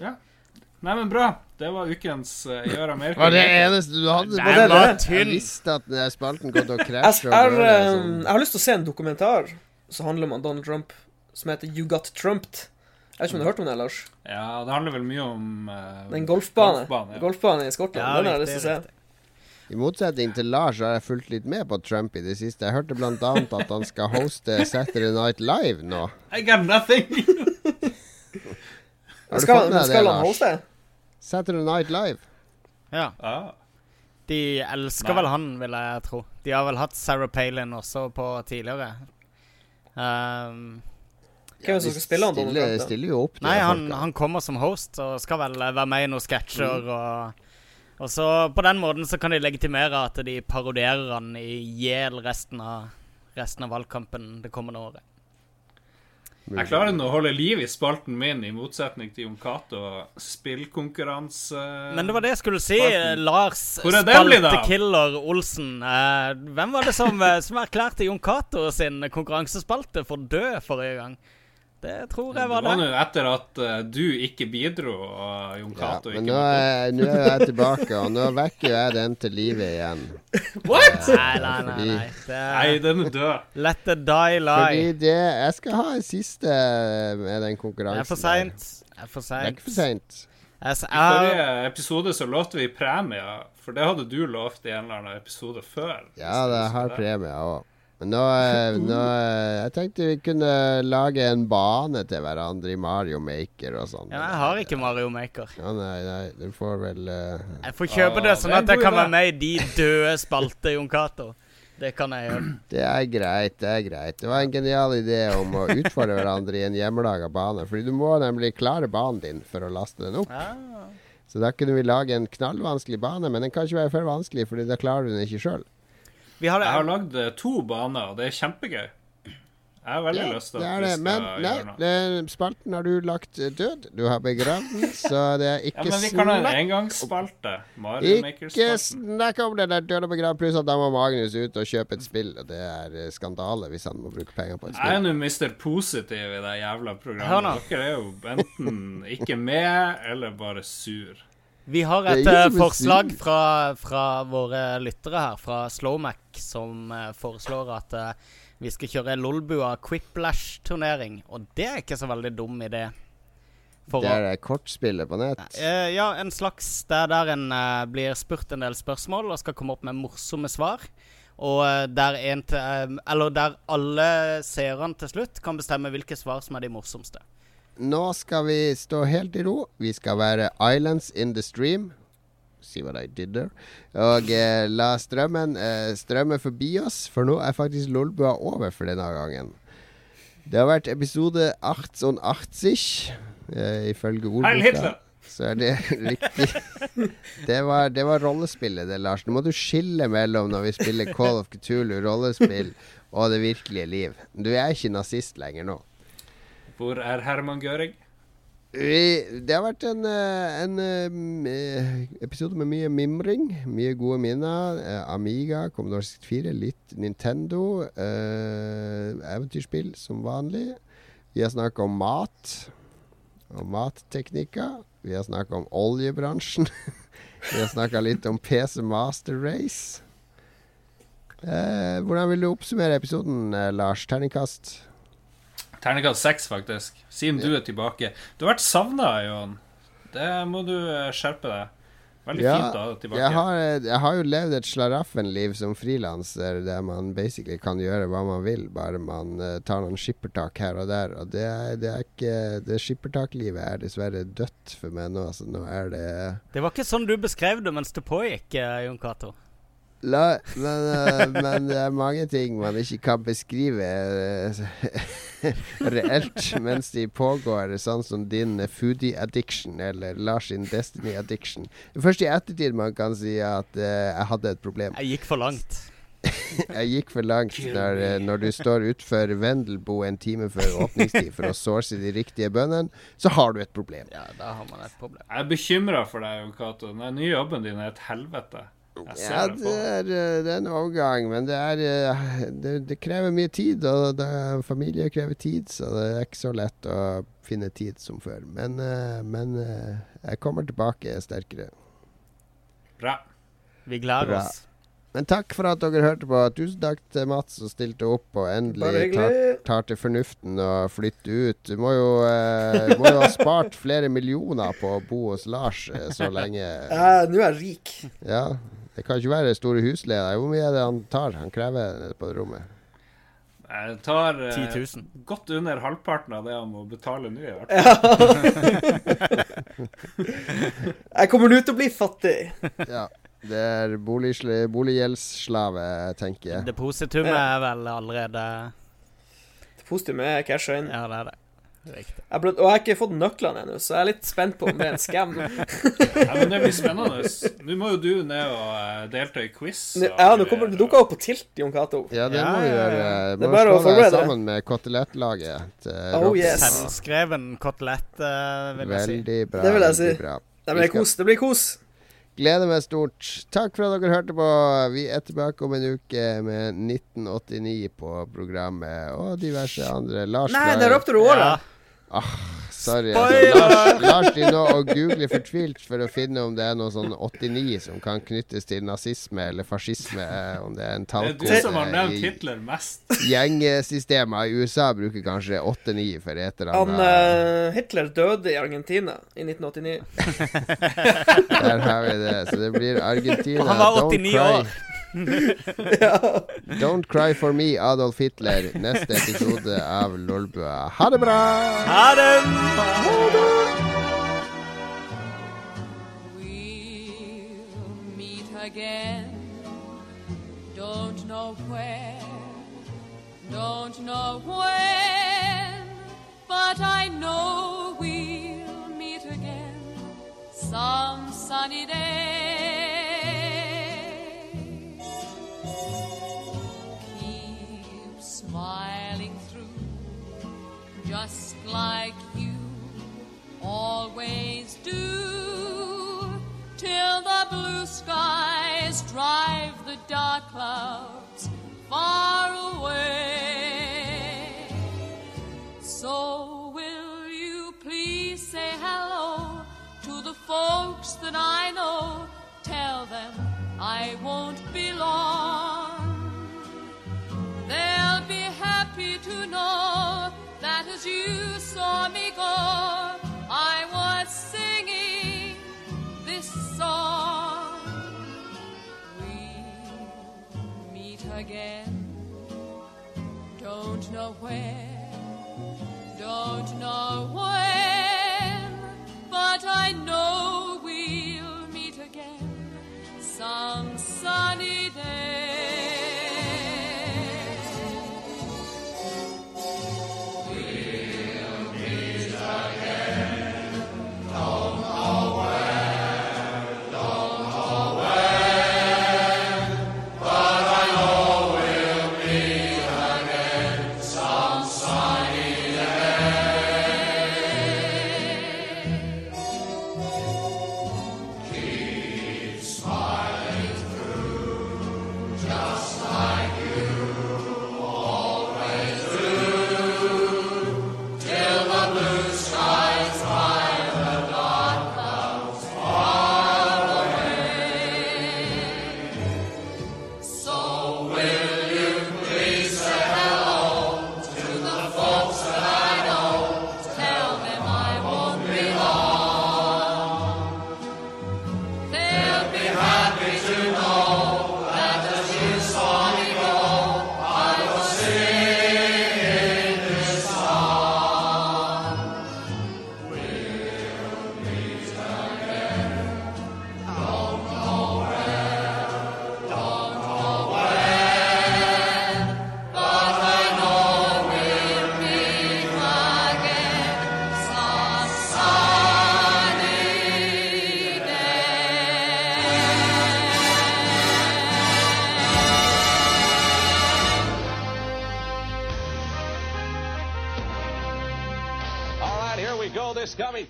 Ja. Nei, men bra. Det var ukens uh, Gjør Amerika Var det eneste du hadde? Nei, det var det? Jeg visste at den spalten kom til å krasje. jeg, eh, sånn. jeg har lyst til å se en dokumentar som handler om Donald Trump, som heter You Got Trumped. Jeg vet ikke om du har hørt om det, Lars? Ja, det handler vel mye om uh, er golfbane. Golfbane, ja. Golfbane i Skottland. Ja, den har jeg lyst til å se. I motsetning til Lars har jeg fulgt litt med på Trump i det siste. Jeg hørte annet at han skal hoste Saturday Night Live nå. I got nothing! Har du Skal, fått med deg det, Lars? Saturday Night Live. Ja. ah. De elsker Nei. vel han, vil jeg tro. De har vel hatt Sarah Palin også på tidligere. Um, Hvem det som skal spille han stiller, da? stiller jo opp nei, han, han kommer som host og skal vel eh, være med i noen sketsjer og Og så på den måten så kan de legitimere at de parodierer han i hjel resten av resten av valgkampen det kommende året. Jeg klarer nå å holde liv i spalten min, i motsetning til Jon Cato. Spillkonkurranse Men det var det jeg skulle si. Spalten. Lars er? Spaltekiller Olsen. Eh, hvem var det som, eh, som erklærte Jon Cato sin konkurransespalte for død forrige gang? Det tror jeg var det. Det var nå etter at uh, du ikke bidro, og Jon Ja, Cato men ikke nå er, nå er jeg tilbake, og nå vekker jeg den til live igjen. What?! Nei, nei, nei. nei. Det Nei, den er død. let the die Fordi lie. det Jeg skal ha en siste med den Det konkurransen. er for seint. Det er for Det er seint. ikke for seint. Jeg I forrige episode så lovte vi premier, for det hadde du lovt i en eller annen episode før. Ja, det har premier òg. Men nå, eh, nå eh, Jeg tenkte vi kunne lage en bane til hverandre i Mario Maker og sånn. ja, jeg har ikke Mario Maker. Ja, nei, nei, du får vel uh... Jeg får kjøpe Ah, det sånn en at jeg kan være med i de døde spalte, Jon Cato. Det kan jeg gjøre. Det er greit, det er greit. Det var en genial idé om å utfordre hverandre i en hjemmelaga bane. Fordi du må nemlig klare banen din for å laste den opp. Ja. Så da kunne vi lage en knallvanskelig bane, men den kan ikke være for vanskelig, Fordi da klarer du den ikke sjøl. Vi har Jeg har lagd eh, to baner, og det er kjempegøy. Jeg har veldig lyst til det er det. Men nei, den spalten har du lagt eh, død. Du har begravd den, så det er ikke... Ja, men vi kan ha en snakk engangsspalte. Ikke snakk om det der død og begravd, pluss at da må Magnus ut og kjøpe et spill. Og det er eh, skandale hvis han må bruke penger på et spill. Jeg er nå Mr. Positiv i det jævla programmet. Dere er jo enten ikke med, eller bare sur. Vi har et eh, forslag fra, fra våre lyttere her, fra Slowmac, som eh, foreslår at uh, vi skal kjøre Lolbua Quiplash-turnering. Og det er ikke så veldig dum idé. For Det er det kortspillet på nett. Ja, en slags der, der en blir spurt en del spørsmål og skal komme opp med morsomme svar. Og der en til Eller der alle seerne til slutt kan bestemme hvilke svar som er de morsomste. Nå skal vi stå helt i ro. Vi skal være islands in the stream. See what I did there. Og eh, la strømmen eh, strømme forbi oss, for nå er faktisk Lolbua over for denne gangen. Det har vært episode 88, eh, ifølge ordboka. Så er det riktig. Det var, det var rollespillet, det, Lars. Nå må du skille mellom når vi spiller Call of Cthulhu rollespill, og det virkelige liv. Du er ikke nazist lenger nå. Hvor er Herman Gøring? Det har vært en, eh, en eh, episode med mye mimring. Mye gode minner. Eh, Amiga, Commodore 64, litt Nintendo. eventyrspill som vanlig. Vi har snakka om mat og matteknikker. Vi har snakka om oljebransjen. Vi har snakka litt om PC Master Race. Hvordan vil du oppsummere episoden, Lars? Terningkast? Terningkast seks, faktisk. Siden du er tilbake. Du har vært savna, Johan. Det må du eh, skjerpe deg. Veldig fint å ha deg tilbake. Jeg har, jeg har jo levd et slaraffenliv som frilanser, der man basically kan gjøre hva man vil, bare man eh, tar noen skippertak her og der. Og det det er ikke Det skippertaklivet er dessverre dødt for meg nå. Altså, nå er det Det var ikke sånn du beskrev det mens det pågikk, eh, Jon Cato. La, men, uh, men det er mange ting man ikke kan beskrive uh, reelt mens de pågår, sånn som din eh, foodie addiction eller Lars sin destiny addiction. Først i ettertid man kan si at uh, jeg hadde et problem. Jeg gikk for langt. Jeg gikk for langt når, når du står utfor Vendelbo en time før åpningstid for å source de riktige bøndene, så har du et problem. Ja, da har man et problem. Jeg er bekymra for deg, Jon Cato. Den nye jobben din er et helvete. Ja, det det er, eh, det er en overgang, men det, er, eh, det, det krever mye tid. Og det, familie krever tid, så det er ikke så lett å finne tid som før. Men, eh, men jeg kommer tilbake sterkere. Bra. Vi gleder Bra. oss. Men takk for at dere hørte på. Tusen takk til Mats som stilte opp og endelig tar, tar til fornuften og flytter ut. Du må jo, eh, må jo ha spart flere millioner på å bo hos Lars så lenge. Eh, Nå er jeg rik. Ja, Det kan ikke være store husleder. Hvor mye er det han tar? Han krever på det rommet? Jeg tar eh, godt under halvparten av det han må betale nå. i hvert fall. Jeg kommer nå til å bli fattig. Ja. Det er boliggjeldsslave, tenker jeg. Depositumet er vel allerede Depositumet er casha inn. Ja, det er det. Riktig. Jeg ble, og jeg har ikke fått nøklene ennå, så jeg er litt spent på om det er en scam. Ja, men det blir spennende. Nå må jo du ned og eh, delta i quiz. Ja, nå kommer du det dukka opp på Tilt, Jon Cato. Ja, det må vi gjøre. ja. Det er Må bare å slå deg forberede deg. sammen med kotelettlaget. til Oh, yes. Selvskreven kotelett, eh, vil jeg si. Veldig bra. Det vil jeg si. Bra. Det blir kos. Det blir kos. Gleder meg stort. Takk for at dere hørte på. Vi er tilbake om en uke med 1989 på programmet og diverse andre. Lars Nei, der opp du året. Sorry. Spoiler! sorry. Lars, Lars de nå og googler fortvilt for å finne om det er noe sånn 89 som kan knyttes til nazisme eller fascisme. eh, Om det er en Det er du som har nevnt Hitler mest. Gjengsystemer i USA bruker kanskje 8-9 for et eller Han annet. eh, Hitler døde i Argentina i 1989. Der har vi det. Så det blir Argentina. Og han var Don't 89 cry. År. Don't cry for me, Adolf Hitler. Neste episode av Lolbua. Ha det bra! Ha det! We'll meet again. Don't know where, don't know when, but I know we'll meet again some sunny day. Just like you always do, till the blue skies drive the dark clouds far away. So will you please say hello to the folks that I know? Tell them I won't be long. They'll be happy to know as you saw me go, I was singing this song. We'll meet again. Don't know where, don't know when, but I know we'll meet again some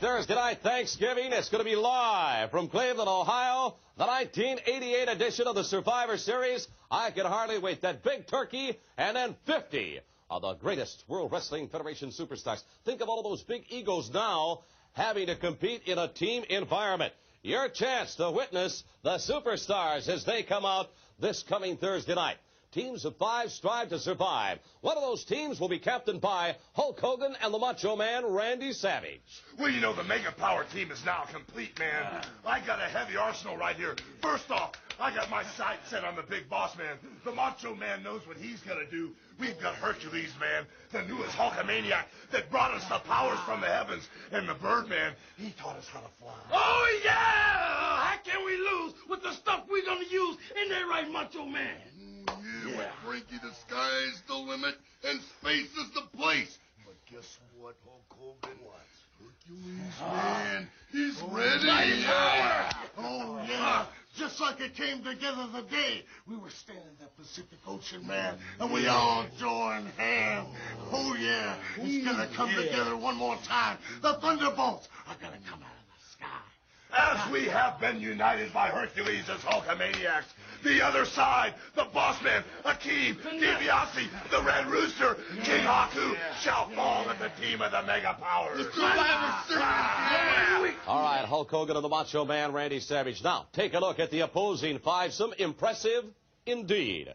Thursday night, Thanksgiving. It's going to be live from Cleveland, Ohio. The 1988 edition of the Survivor Series. I can hardly wait. That big turkey and then 50 of the greatest World Wrestling Federation superstars. Think of all of those big egos now having to compete in a team environment. Your chance to witness the superstars as they come out this coming Thursday night. Teams of five strive to survive. One of those teams will be captained by Hulk Hogan and the Macho Man Randy Savage. Well, you know, the Mega Power team is now complete, man. Ah. I got a heavy arsenal right here. First off, I got my sights set on the big boss man. The Macho Man knows what he's gonna do. We've got Hercules, man, the newest Hulkamaniac that brought us the powers from the heavens. And the Birdman, he taught us how to fly. Oh, yeah! How can we lose with the stuff we're gonna use? Ain't that right, Macho Man? Mm, yeah, with Frankie, the sky's the limit and space is the place. But guess what, Hulk Hogan? What? Hercules, man, he's oh, ready. Mighty power! Oh, yeah. Just like it came together the day we were standing in the Pacific Ocean, man, and we all joined hands. Oh, yeah. It's gonna come together one more time. The Thunderbolts are gonna come out of the sky. As we have been united by Hercules as Hulkamaniacs, the other side, the boss man, Akeem, DiBiase, the Red Rooster, King Haku, shall fall at the team of the Mega Powers. Ah, ah, ah. All right, Hulk Hogan and the Macho Man Randy Savage. Now, take a look at the opposing fivesome. Impressive indeed.